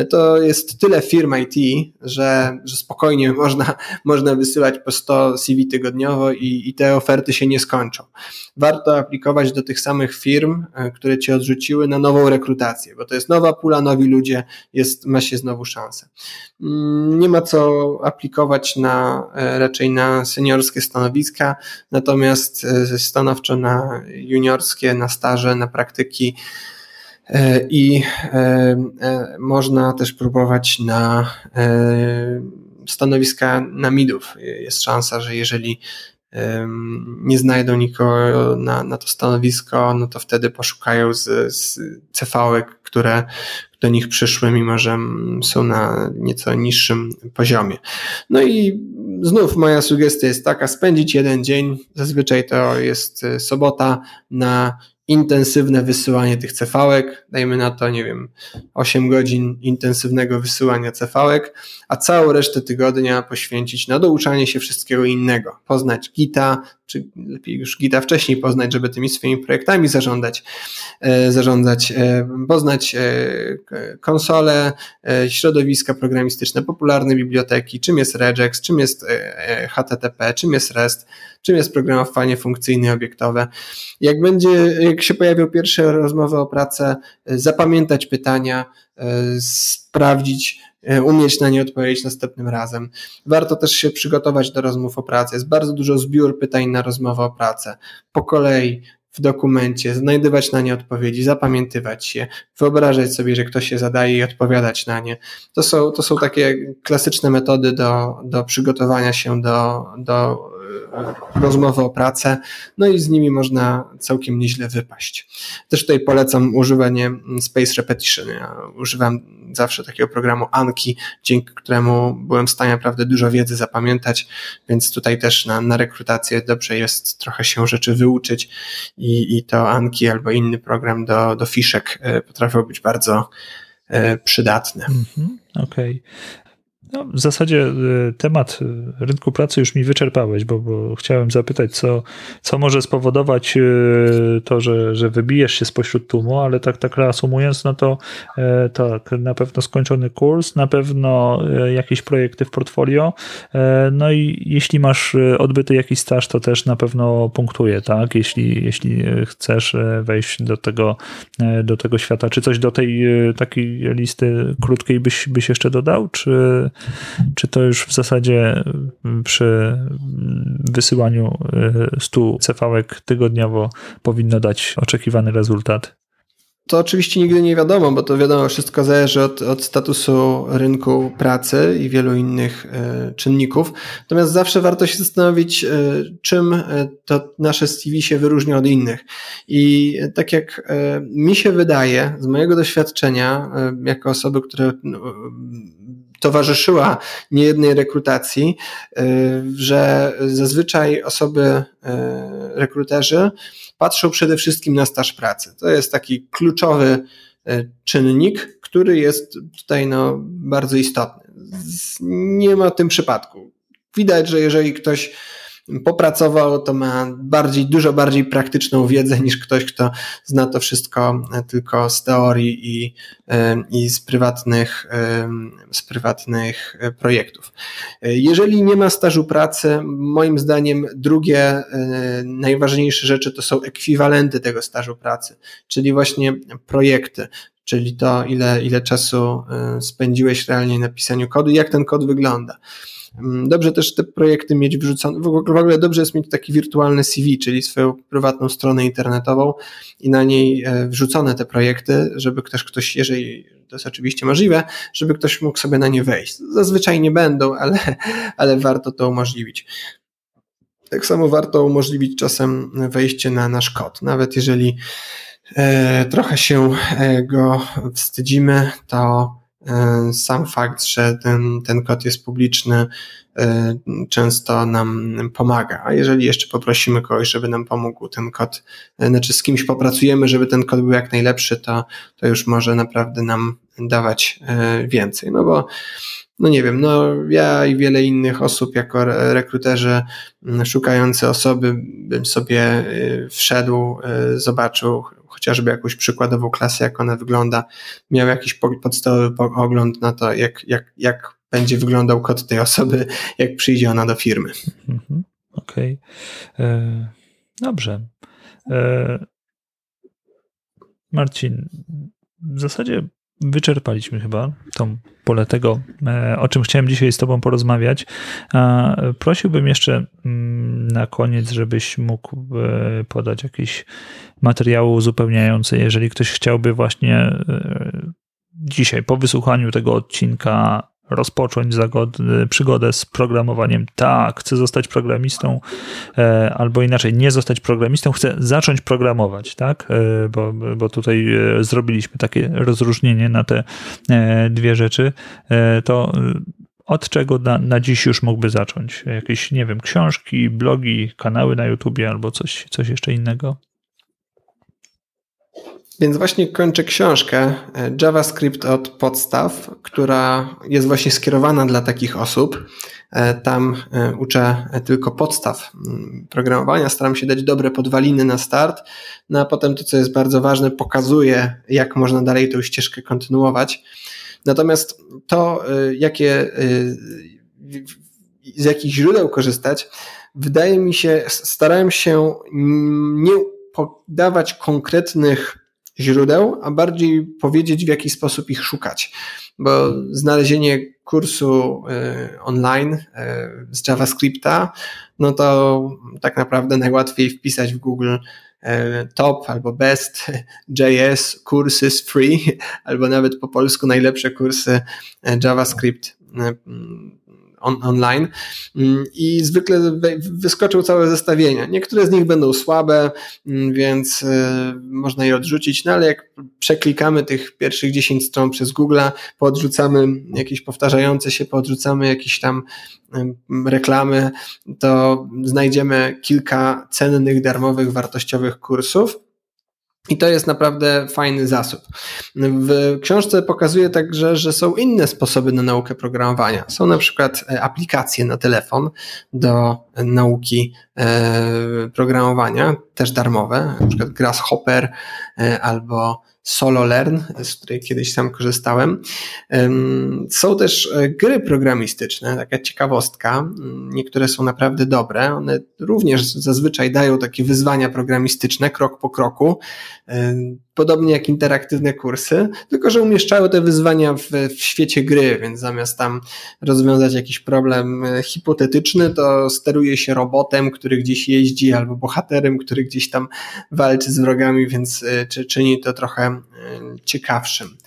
to jest tyle firm IT, że, że spokojnie można, można wysyłać po 100 CV tygodniowo i, i te oferty się nie skończą. Warto aplikować do tych samych firm, które cię odrzuciły na nową rekrutację, bo to jest nowa pula, nowi ludzie, jest, ma się znowu szansę. Mm, nie ma co aplikować na, raczej na seniorskie stanowiska, natomiast stanowczo na juniorskie, na staże, na praktyki e, i e, e, można też próbować na stanowiska na midów. Jest szansa, że jeżeli nie znajdą nikogo na, na to stanowisko, no to wtedy poszukają z, z cv które do nich przyszły, mimo że są na nieco niższym poziomie. No i znów moja sugestia jest taka, spędzić jeden dzień, zazwyczaj to jest sobota, na intensywne wysyłanie tych cefałek, dajmy na to, nie wiem, 8 godzin intensywnego wysyłania cefałek, a całą resztę tygodnia poświęcić na douczanie się wszystkiego innego. Poznać Gita, czy lepiej już Gita wcześniej poznać, żeby tymi swoimi projektami zarządzać, e, zarządzać, e, poznać e, konsole, środowiska programistyczne, popularne biblioteki, czym jest regex, czym jest HTTP, czym jest REST, czym jest programowanie funkcyjne i obiektowe. Jak będzie, jak się pojawią pierwsze rozmowy o pracę, zapamiętać pytania, sprawdzić, umieć na nie odpowiedzieć następnym razem. Warto też się przygotować do rozmów o pracę. Jest bardzo dużo zbiór pytań na rozmowę o pracę. Po kolei w dokumencie, znajdywać na nie odpowiedzi, zapamiętywać je, wyobrażać sobie, że ktoś się zadaje i odpowiadać na nie. To są, to są takie klasyczne metody do, do przygotowania się do, do e, rozmowy o pracę, no i z nimi można całkiem nieźle wypaść. Też tutaj polecam używanie Space Repetition. Ja używam zawsze takiego programu Anki, dzięki któremu byłem w stanie naprawdę dużo wiedzy zapamiętać, więc tutaj też na, na rekrutację dobrze jest trochę się rzeczy wyuczyć i, i to Anki albo inny program do, do fiszek e, potrafią być bardzo e, przydatne. Mm -hmm, Okej. No, w zasadzie y, temat y, rynku pracy już mi wyczerpałeś, bo, bo chciałem zapytać, co, co może spowodować y, to, że, że wybijesz się spośród tłumu, ale tak, tak reasumując, no to e, tak, na pewno skończony kurs, na pewno e, jakieś projekty w portfolio, e, no i jeśli masz odbyty jakiś staż, to też na pewno punktuje, tak? Jeśli, jeśli chcesz wejść do tego, do tego świata. Czy coś do tej takiej listy krótkiej byś, byś jeszcze dodał, czy czy to już w zasadzie mm, przy mm, wysyłaniu 100 y, cefałek tygodniowo powinno dać oczekiwany rezultat? To oczywiście nigdy nie wiadomo, bo to wiadomo, wszystko zależy od, od statusu rynku pracy i wielu innych y, czynników. Natomiast zawsze warto się zastanowić, y, czym y, to nasze CV się wyróżnia od innych. I tak jak mi się wydaje, z mojego doświadczenia, jako osoby, które no, towarzyszyła niejednej rekrutacji, y, że zazwyczaj osoby, y, rekruterzy patrzą przede wszystkim na staż pracy. To jest taki kluczowy y, czynnik, który jest tutaj no, bardzo istotny. Nie ma w tym przypadku. Widać, że jeżeli ktoś popracował, to ma bardziej, dużo bardziej praktyczną wiedzę niż ktoś, kto zna to wszystko tylko z teorii i, i z prywatnych, z prywatnych projektów. Jeżeli nie ma stażu pracy, moim zdaniem drugie najważniejsze rzeczy to są ekwiwalenty tego stażu pracy, czyli właśnie projekty, czyli to, ile, ile czasu spędziłeś realnie na pisaniu kodu, jak ten kod wygląda. Mm, dobrze też te projekty mieć wrzucone, w ogóle dobrze jest mieć taki wirtualny CV, czyli swoją prywatną stronę internetową i na niej e, wrzucone te projekty, żeby ktoś, jeżeli to jest oczywiście możliwe, żeby ktoś mógł sobie na nie wejść. Zazwyczaj nie będą, ale, ale warto to umożliwić. Tak samo warto umożliwić czasem wejście na nasz kod. Nawet jeżeli e, trochę się e, go wstydzimy, to sam fakt, że ten, ten kod jest publiczny, e, często nam pomaga. A jeżeli jeszcze poprosimy kogoś, żeby nam pomógł ten kod, e, znaczy z kimś popracujemy, żeby ten kod był jak najlepszy, to, to już może naprawdę nam dawać więcej. No bo no nie wiem, no ja i wiele innych osób jako rekruterzy szukający osoby bym sobie wszedł, zobaczył chociażby jakąś przykładową klasę, jak ona wygląda, miał jakiś podstawowy ogląd na to, jak, jak, jak będzie wyglądał kod tej osoby, jak przyjdzie ona do firmy. Mhm. Okej. Okay. E, dobrze. E, Marcin, w zasadzie wyczerpaliśmy chyba tą pole tego, e, o czym chciałem dzisiaj z Tobą porozmawiać. Prosiłbym jeszcze mm, na koniec, żebyś mógł e, podać jakieś materiały uzupełniające, jeżeli ktoś chciałby właśnie e, dzisiaj po wysłuchaniu tego odcinka rozpocząć zagody, przygodę z programowaniem. Tak, chcę zostać programistą, e, albo inaczej, nie zostać programistą, chcę zacząć programować, tak? E, bo, bo tutaj e, zrobiliśmy takie rozróżnienie na te dwie rzeczy. To od czego na, na dziś już mógłby zacząć? Jakieś, nie wiem, książki, blogi, kanały na YouTubie albo coś, coś jeszcze innego? Więc właśnie kończę książkę e, JavaScript od podstaw, która jest właśnie skierowana dla takich osób. E, tam e, uczę tylko podstaw mm, programowania, staram się dać dobre podwaliny na start, no a potem to, co jest bardzo ważne, pokazuję, jak można dalej tę ścieżkę kontynuować. Natomiast to, jakie, z jakich źródeł korzystać, wydaje mi się, starałem się nie podawać konkretnych źródeł, a bardziej powiedzieć, w jaki sposób ich szukać. Bo znalezienie kursu y, online y, z JavaScripta, no to tak naprawdę najłatwiej wpisać w Google y, top albo best JS courses free, albo nawet po polsku najlepsze kursy JavaScript on, online mm, i zwykle wyskoczą całe zestawienia. Niektóre z nich będą słabe, mm, więc y, można je odrzucić, no ale jak przeklikamy tych pierwszych 10 stron przez Google, podrzucamy jakieś powtarzające się, podrzucamy jakieś tam reklamy, to znajdziemy kilka cennych, darmowych, wartościowych kursów. I to jest naprawdę fajny zasób. W książce pokazuje także, że są inne sposoby na naukę programowania. Są na przykład e, aplikacje na telefon do nauki e, programowania, też darmowe, na przykład Grasshopper e, albo Solo Learn, z której kiedyś sam korzystałem. Są też e, gry programistyczne, taka ciekawostka. Niektóre są naprawdę dobre. One również zazwyczaj dają takie wyzwania programistyczne krok po kroku podobnie jak interaktywne kursy, tylko że umieszczały te wyzwania w, w, świecie gry, więc zamiast tam rozwiązać jakiś problem e, hipotetyczny, to steruje się robotem, który gdzieś jeździ, albo bohaterem, który gdzieś tam walczy z wrogami, więc e, czy, czyni to trochę e, ciekawszym.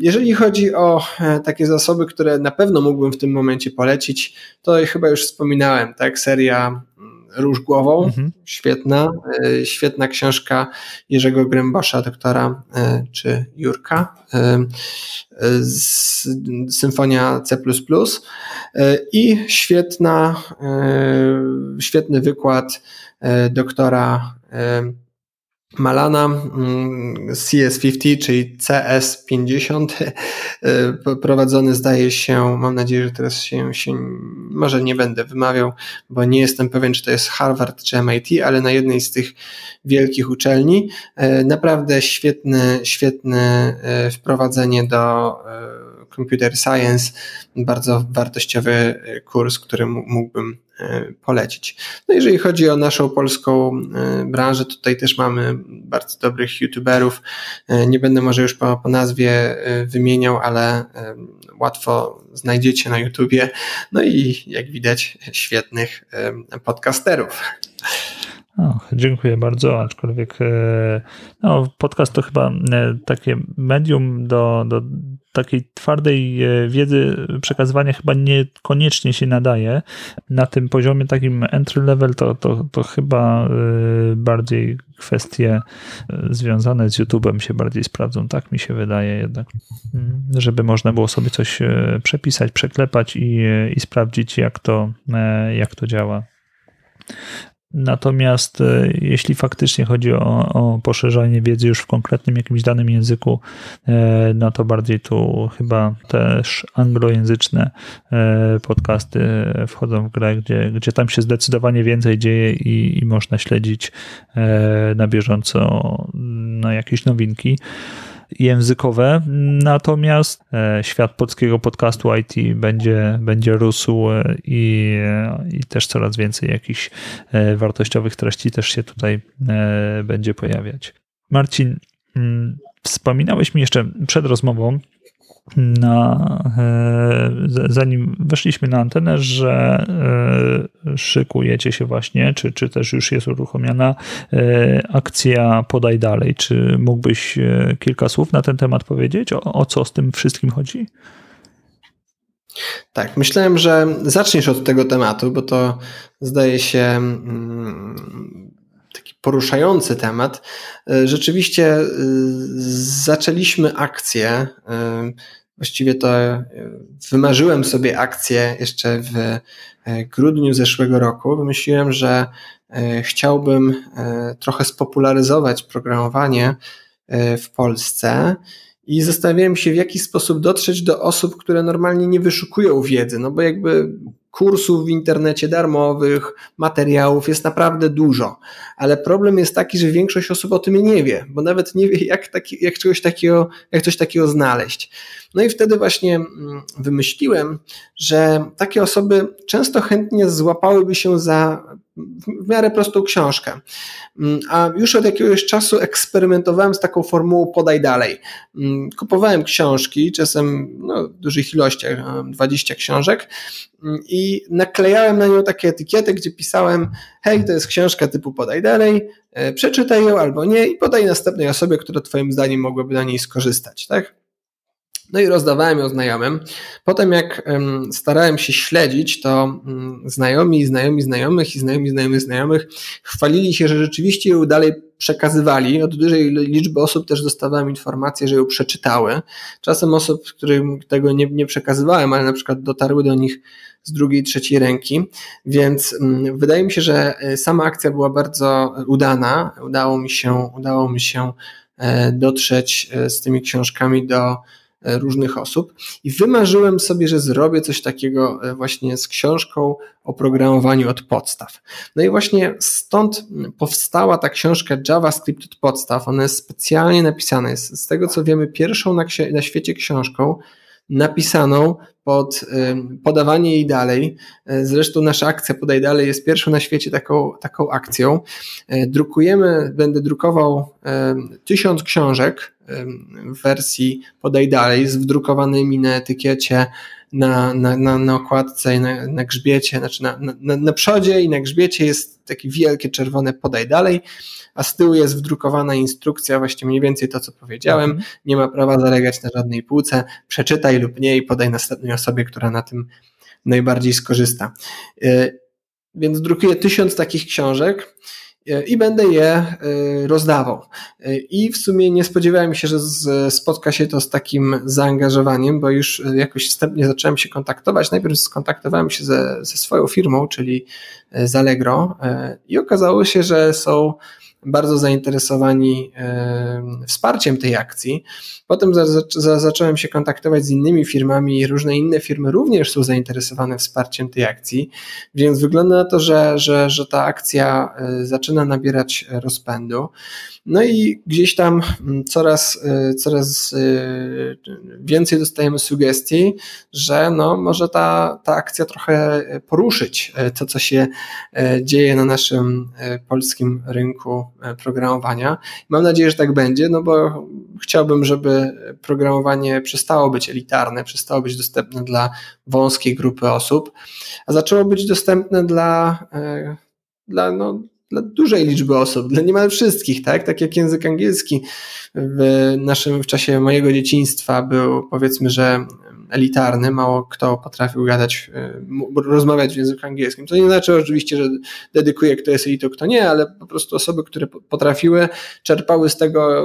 Jeżeli chodzi o takie zasoby, które na pewno mógłbym w tym momencie polecić, to chyba już wspominałem, tak? Seria Róż Głową, mhm. świetna, e, świetna książka Jerzego Grębosza, doktora, e, czy Jurka, e, Symfonia C++ i świetna, świetny wykład doktora Malana mm, CS50, czyli CS50, y, prowadzony zdaje się, mam nadzieję, że teraz się, się, może nie będę wymawiał, bo nie jestem pewien, czy to jest Harvard czy MIT, ale na jednej z tych wielkich uczelni. Y, naprawdę świetne, świetne y, wprowadzenie do computer science, bardzo wartościowy kurs, który mógłbym E, polecić. No jeżeli chodzi o naszą polską e, branżę, tutaj też mamy bardzo dobrych youtuberów. E, nie będę może już po, po nazwie wymieniał, ale łatwo znajdziecie na YouTubie. No i jak widać, świetnych podcasterów. Dziękuję bardzo, aczkolwiek no, podcast to chyba takie medium do, do takiej twardej e, wiedzy przekazywania chyba niekoniecznie się nadaje. Na tym poziomie takim entry level to, to, to chyba e, bardziej kwestie e, związane z YouTube'em się bardziej sprawdzą. Tak mi się wydaje jednak, mm, żeby można było sobie coś przepisać, przeklepać i, i sprawdzić jak to, jak to działa. Natomiast e, jeśli faktycznie chodzi o, o, poszerzanie wiedzy już w konkretnym jakimś danym języku, e, no to bardziej tu chyba też anglojęzyczne e, podcasty wchodzą w grę, gdzie, gdzie tam się zdecydowanie więcej dzieje i, i można śledzić na bieżąco na jakieś nowinki językowe, natomiast e, świat polskiego podcastu IT będzie, będzie rósł e, i, e, i też coraz więcej jakichś wartościowych treści też się tutaj będzie pojawiać. Marcin, mm, wspominałeś mi jeszcze przed rozmową, na, e, zanim weszliśmy na antenę, że e, szykujecie się właśnie, czy, czy też już jest uruchomiona e, akcja Podaj Dalej. Czy mógłbyś kilka słów na ten temat powiedzieć? O, o co z tym wszystkim chodzi? Tak, myślałem, że zaczniesz od tego tematu, bo to zdaje się mm, poruszający temat. Rzeczywiście zaczęliśmy akcję Właściwie to e, wymarzyłem sobie akcję jeszcze w e, grudniu zeszłego roku. Wymyśliłem, że e, chciałbym trochę spopularyzować programowanie w Polsce i zastanawiałem się, w jaki sposób dotrzeć do osób, które normalnie nie wyszukują wiedzy, no bo jakby kursów w internecie darmowych, materiałów jest naprawdę dużo, ale problem jest taki, że większość osób o tym nie wie, bo nawet nie wie, jak, taki, jak, czegoś takiego, jak coś takiego znaleźć. No i wtedy właśnie mm, wymyśliłem, że takie osoby często chętnie złapałyby się za w miarę prostą książkę. Mm, a już od jakiegoś czasu eksperymentowałem z taką formułą podaj dalej. Mm, kupowałem książki, czasem no, w dużych ilościach, 20 książek i naklejałem na nią takie etykiety, gdzie pisałem hej, to jest książka typu podaj dalej, e, przeczytaj ją albo nie i podaj następnej osobie, która twoim zdaniem mogłaby na niej skorzystać, tak? No i rozdawałem ją znajomym. Potem jak starałem się śledzić, to mm, znajomi, znajomi znajomych i znajomi znajomych znajomych chwalili się, że rzeczywiście ją dalej przekazywali. Od dużej liczby osób też dostawałem informacje, że ją przeczytały. Czasem osób, którym tego nie, nie przekazywałem, ale na przykład dotarły do nich z drugiej, trzeciej ręki. Więc mm, wydaje mi się, że e, sama akcja była bardzo udana. Udało mi się, udało mi się e, dotrzeć e, z tymi książkami do różnych osób i wymarzyłem sobie, że zrobię coś takiego właśnie z książką o programowaniu od podstaw. No i właśnie stąd powstała ta książka JavaScript od podstaw. Ona jest specjalnie napisana, jest z tego co wiemy pierwszą na, na świecie książką napisaną pod podawanie jej dalej. E, zresztą nasza akcja Podaj Dalej jest pierwszą na świecie taką, taką akcją. E, drukujemy, będę drukował tysiąc książek w wersji Podaj Dalej z wdrukowanymi na etykiecie na, na, na, na okładce i na, na grzbiecie, znaczy na, na, na przodzie i na grzbiecie jest takie wielkie czerwone podaj dalej, a z tyłu jest wdrukowana instrukcja, właśnie mniej więcej to, co powiedziałem. Nie ma prawa zalegać na żadnej półce, przeczytaj lub nie i podaj następnej osobie, która na tym najbardziej skorzysta. Y, więc drukuję tysiąc takich książek i będę je y, rozdawał. Y, I w sumie nie spodziewałem się, że spotka się to z takim zaangażowaniem, bo już jakoś wstępnie zacząłem się kontaktować. Najpierw skontaktowałem się ze, ze swoją firmą, czyli z Allegro i okazało się, że są bardzo zainteresowani wsparciem tej akcji. Potem za, za, zacząłem się kontaktować z innymi firmami i różne inne firmy również są zainteresowane wsparciem tej akcji, więc wygląda na to, że, że, że ta akcja e, zaczyna nabierać rozpędu. No i gdzieś tam mm, coraz, e, coraz e, więcej dostajemy sugestii, że no, może ta, ta akcja trochę poruszyć to, co się dzieje na naszym polskim rynku programowania. Mam nadzieję, że tak będzie, no bo chciałbym, żeby programowanie przestało być elitarne, przestało być dostępne dla wąskiej grupy osób, a zaczęło być dostępne dla, e, dla, no, dla dużej liczby osób, dla niemal wszystkich, tak? Tak jak język angielski w naszym, w czasie mojego dzieciństwa był powiedzmy, że elitarny, mało kto potrafił gadać, e, rozmawiać w języku angielskim. To nie znaczy oczywiście, że dedykuję, kto jest elitą, kto nie, ale po prostu osoby, które potrafiły, czerpały z tego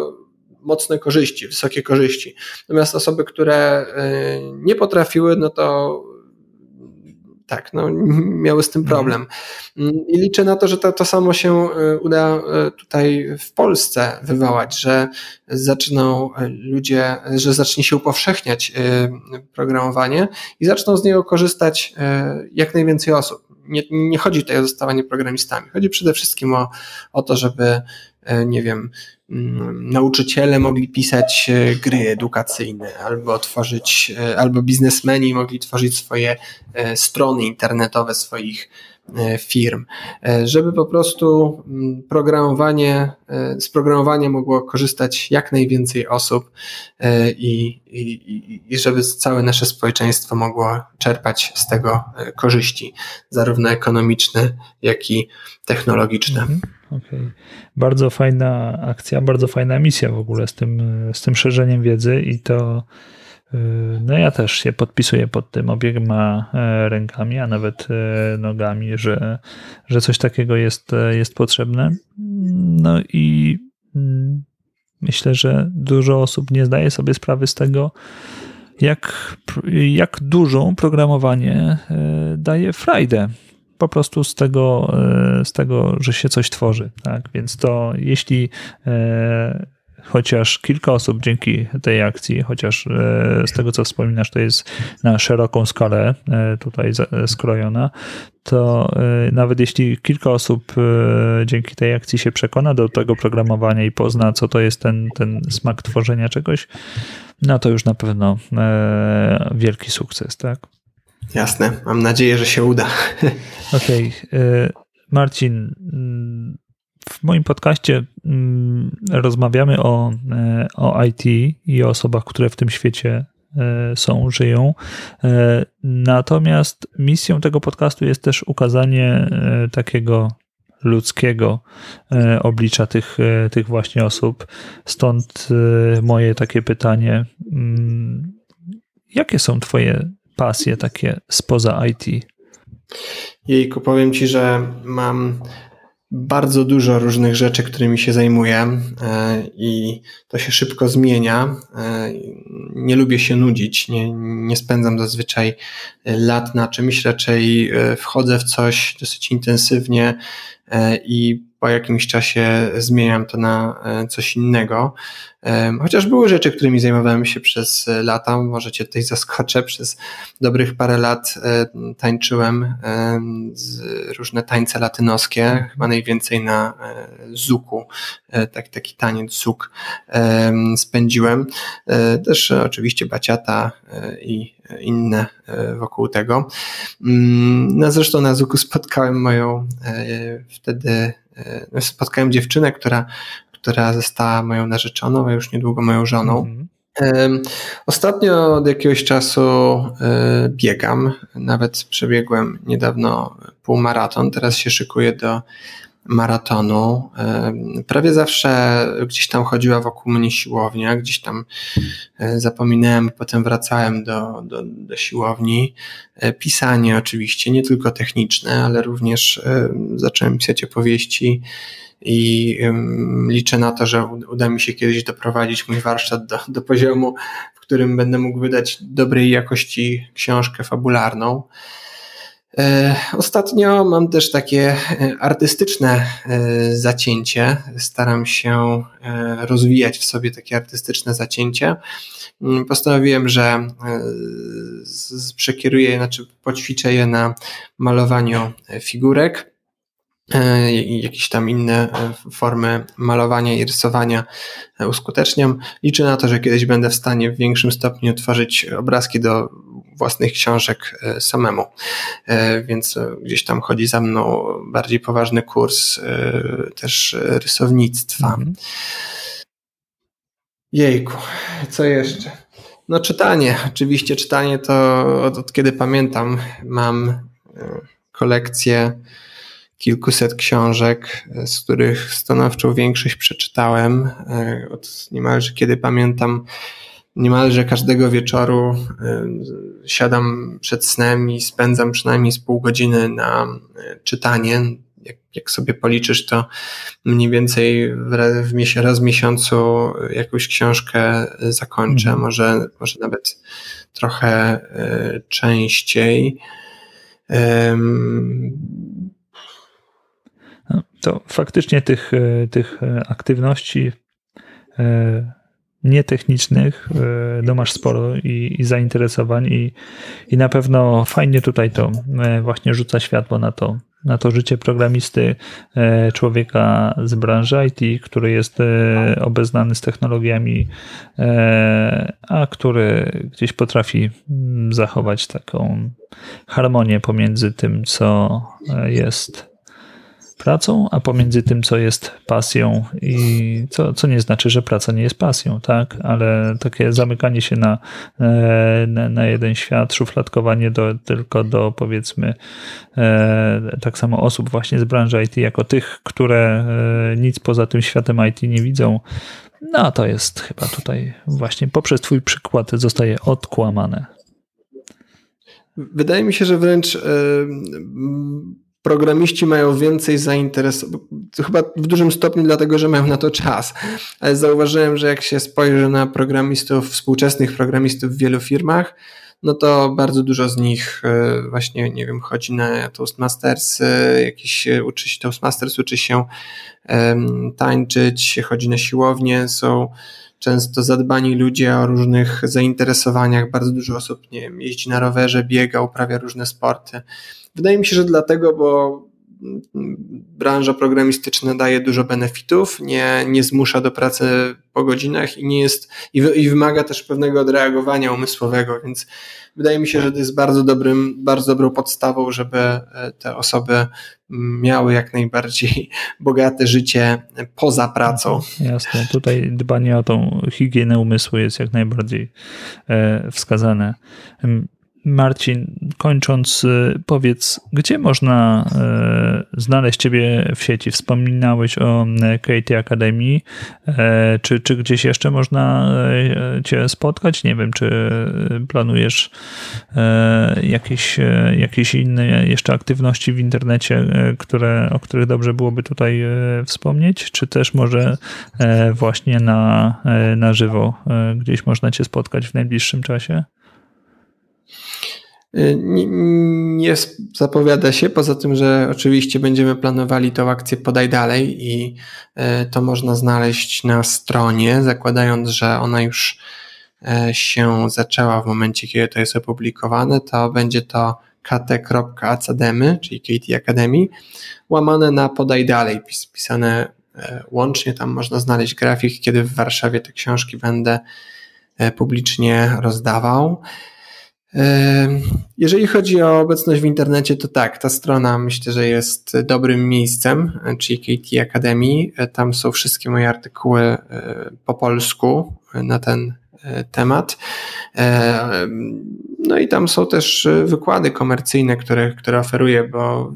mocne korzyści, wysokie korzyści. Natomiast osoby, które y, nie potrafiły, no to tak, no, miały z tym mhm. problem. I liczę na to, że to, to samo się y, uda y, tutaj w Polsce wywołać, że zaczną ludzie, że zacznie się upowszechniać programowanie i zaczną z niego korzystać jak najwięcej osób. Nie, nie chodzi tutaj o zostawanie programistami. Chodzi przede wszystkim o, o to, żeby, nie wiem, Mm, nauczyciele mogli pisać e, gry edukacyjne, albo tworzyć, e, albo biznesmeni mogli tworzyć swoje e, strony internetowe swoich firm, żeby po prostu mm, programowanie, z programowania mogło korzystać jak najwięcej osób i, i, i żeby całe nasze społeczeństwo mogło czerpać z tego korzyści, zarówno ekonomiczne, jak i technologiczne. Mhm. Okay. Bardzo fajna akcja, bardzo fajna misja w ogóle z tym, z tym szerzeniem wiedzy i to no ja też się podpisuję pod tym obiema e, rękami, a nawet e, nogami, że, że coś takiego jest, e, jest potrzebne. No i mm, myślę, że dużo osób nie zdaje sobie sprawy z tego, jak, jak dużą programowanie daje frajdę po prostu z tego, z tego, że się coś tworzy. Tak? Więc to jeśli chociaż kilka osób dzięki tej akcji, chociaż e, z tego co wspominasz, to jest na szeroką skalę e, tutaj skrojona, to nawet jeśli kilka osób dzięki tej akcji się przekona do tego programowania i pozna, co to jest ten, ten smak tworzenia czegoś, no to już na pewno wielki sukces, tak? Jasne, mam nadzieję, że się uda. Okej. Okay. Marcin, w moim podcaście mm, rozmawiamy o, e, o IT i o osobach, które w tym świecie e, są, żyją. E, natomiast misją tego podcastu jest też ukazanie takiego ludzkiego oblicza tych, tych właśnie osób. Stąd moje takie pytanie: mm, jakie są Twoje pasje takie spoza IT? Jejku, powiem Ci, że mam bardzo dużo różnych rzeczy, którymi się zajmuję e, i to się szybko zmienia. E, nie lubię się nudzić, nie, nie spędzam zazwyczaj lat na czymś, raczej e, wchodzę w coś dosyć intensywnie i po jakimś czasie zmieniam to na coś innego. Chociaż były rzeczy, którymi zajmowałem się przez lata, może cię tutaj zaskoczę, przez dobrych parę lat e, tańczyłem różne tańce latynoskie, chyba najwięcej na e, zuku, e, tak, taki taniec zuk spędziłem. Też oczywiście baciata i inne wokół tego. Mm, no zresztą na zuku spotkałem moją wtedy spotkałem dziewczynę, która która została moją narzeczoną, a już niedługo moją żoną. Mhm. Ostatnio od jakiegoś czasu e, biegam, nawet przebiegłem niedawno półmaraton, teraz się szykuję do maratonu. Prawie zawsze gdzieś tam chodziła wokół mnie siłownia, gdzieś tam e, zapominałem, potem wracałem do, do, do siłowni. E, pisanie oczywiście, nie tylko techniczne, ale również zacząłem pisać opowieści i liczę na to, że uda mi się kiedyś doprowadzić mój warsztat do, do poziomu, w którym będę mógł wydać dobrej jakości książkę fabularną. E, ostatnio mam też takie e, artystyczne e, zacięcie. Staram się rozwijać w sobie takie artystyczne zacięcie. Mm, postanowiłem, że przekieruję, znaczy poćwiczę je na malowaniu figurek jakieś tam inne e, formy malowania i rysowania e, uskuteczniam. Liczę na to, że kiedyś będę w stanie w większym stopniu tworzyć obrazki do własnych książek samemu. Więc gdzieś tam chodzi za mną bardziej poważny kurs też rysownictwa. Mhm. Jejku, co jeszcze? No czytanie. Oczywiście czytanie to od, od kiedy pamiętam mam kolekcję kilkuset książek, z których stanowczą większość przeczytałem. E, od niemalże kiedy pamiętam, niemalże każdego wieczoru e, siadam przed snem i spędzam przynajmniej z pół godziny na e, czytanie. Jak, jak sobie policzysz, to mniej więcej w, w raz w miesiącu jakąś książkę zakończę, mhm. może, może nawet trochę częściej to faktycznie tych, e, tych e, aktywności e, nietechnicznych no masz sporo i, i zainteresowań i, i na pewno fajnie tutaj to właśnie rzuca światło na to, na to życie programisty, człowieka z branży IT, który jest obeznany z technologiami, a który gdzieś potrafi mm, zachować taką harmonię pomiędzy tym, co jest pracą, a pomiędzy tym, co jest pasją i co, co nie znaczy, że praca nie jest pasją, tak, ale takie zamykanie się na, e, na, na jeden świat, szufladkowanie do, tylko do powiedzmy e, tak samo osób właśnie z branży IT, jako tych, które e, nic poza tym światem IT nie widzą, no to jest chyba tutaj właśnie poprzez twój przykład zostaje odkłamane. Wydaje mi się, że wręcz programiści mają więcej zainteresowań, chyba w dużym stopniu dlatego, że mają na to czas, ale zauważyłem, że jak się spojrzy na programistów, współczesnych programistów w wielu firmach, no to bardzo dużo z nich właśnie, nie wiem, chodzi na Toastmasters, jakieś uczy się Toastmasters, uczy się tańczyć, chodzi na siłownię, są często zadbani ludzie o różnych zainteresowaniach. Bardzo dużo osób nie wiem, jeździ na rowerze, biega, uprawia różne sporty. Wydaje mi się, że dlatego, bo branża programistyczna daje dużo benefitów, nie, nie zmusza do pracy po godzinach i nie jest i, i wymaga też pewnego odreagowania umysłowego, więc wydaje mi się, że to jest bardzo dobrym, bardzo dobrą podstawą, żeby e, te osoby miały jak najbardziej bogate życie poza pracą. Jasne, tutaj dbanie o tą higienę umysłu jest jak najbardziej e, wskazane. Marcin, kończąc, y, powiedz, gdzie można y, znaleźć Ciebie w sieci? Wspominałeś o y, Katie Academy. Czy, czy gdzieś jeszcze można Cię spotkać? Nie wiem, czy planujesz jakieś, jakieś inne jeszcze aktywności w internecie, które, o których dobrze byłoby tutaj wspomnieć? Czy też może właśnie na, na żywo gdzieś można Cię spotkać w najbliższym czasie? Nie, nie, zapowiada się, poza tym, że oczywiście będziemy planowali tą akcję Podaj Dalej i e, to można znaleźć na stronie, zakładając, że ona już e, się zaczęła w momencie, kiedy to jest opublikowane, to będzie to kt.academy, czyli KT Academy, łamane na Podaj Dalej, pisane łącznie, tam można znaleźć grafik, kiedy w Warszawie te książki będę publicznie rozdawał. Jeżeli chodzi o obecność w internecie, to tak, ta strona myślę, że jest dobrym miejscem, czyli KT Academy. Tam są wszystkie moje artykuły e, po polsku na ten e, temat. E, no i tam są też wykłady komercyjne, które, które oferuję, bo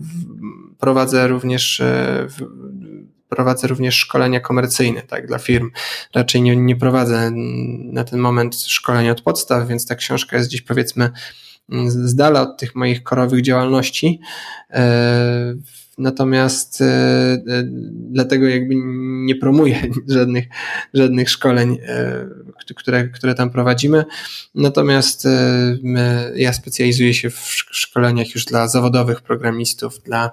prowadzę również prowadzę również szkolenia komercyjne, tak, dla firm. Raczej nie, nie prowadzę na ten moment szkolenia od podstaw, więc ta książka jest gdzieś powiedzmy z dala od tych moich korowych działalności. E, natomiast e, e, dlatego jakby nie promuję żadnych, żadnych szkoleń, które, które tam prowadzimy. Natomiast ja specjalizuję się w szkoleniach już dla zawodowych programistów, dla,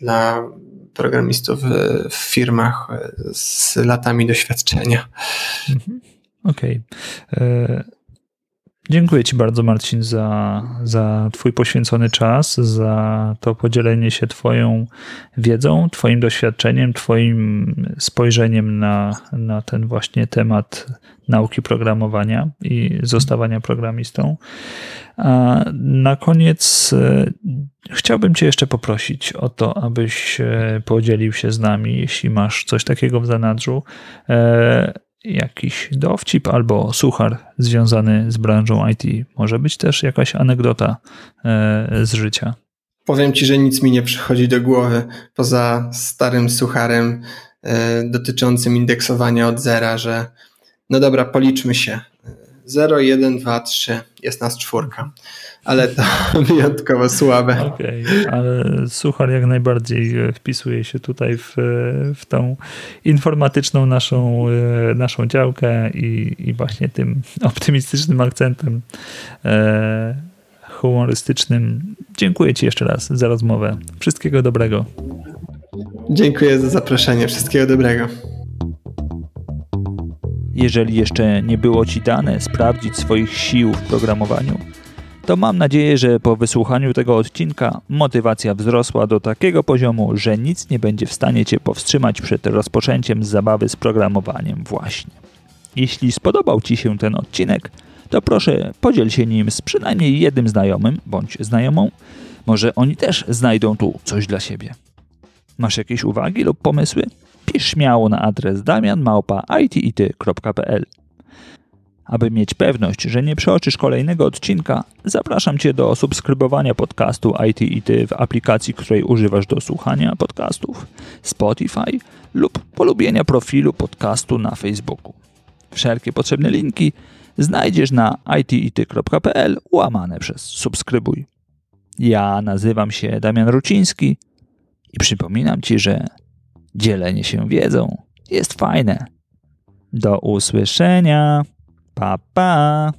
dla programistów w firmach z latami doświadczenia. Mhm. Okej. Okay. Dziękuję Ci bardzo, Marcin, za, za Twój poświęcony czas, za to podzielenie się Twoją wiedzą, Twoim doświadczeniem, Twoim spojrzeniem na, na ten właśnie temat nauki programowania i zostawania programistą. A na koniec e, chciałbym Cię jeszcze poprosić o to, abyś e, podzielił się z nami, jeśli masz coś takiego w zanadrzu, e, jakiś dowcip albo suchar związany z branżą IT. Może być też jakaś anegdota z życia. Powiem Ci, że nic mi nie przychodzi do głowy poza starym sucharem dotyczącym indeksowania od zera, że no dobra, policzmy się. 0, 1, 2, 3, jest nas czwórka. Ale to wyjątkowo słabe. Okej, okay, ale Suchar jak najbardziej e, wpisuje się tutaj w, e, w tą informatyczną naszą, e, naszą działkę i, i właśnie tym optymistycznym akcentem humorystycznym. Dziękuję Ci jeszcze raz za rozmowę. Wszystkiego dobrego. Dziękuję za zaproszenie. Wszystkiego dobrego. Jeżeli jeszcze nie było Ci dane sprawdzić swoich sił w programowaniu, to mam nadzieję, że po wysłuchaniu tego odcinka motywacja wzrosła do takiego poziomu, że nic nie będzie w stanie Cię powstrzymać przed rozpoczęciem zabawy z programowaniem właśnie. Jeśli spodobał Ci się ten odcinek, to proszę podziel się nim z przynajmniej jednym znajomym bądź znajomą. Może oni też znajdą tu coś dla siebie. Masz jakieś uwagi lub pomysły? Pisz śmiało na adres damianmałpa.it.pl. Aby mieć pewność, że nie przeoczysz kolejnego odcinka, zapraszam Cię do subskrybowania podcastu IT w aplikacji, której używasz do słuchania podcastów, Spotify lub polubienia profilu podcastu na Facebooku. Wszelkie potrzebne linki znajdziesz na it.pl łamane przez subskrybuj. Ja nazywam się Damian Ruciński i przypominam Ci, że Dzielenie się wiedzą jest fajne. Do usłyszenia. Pa pa.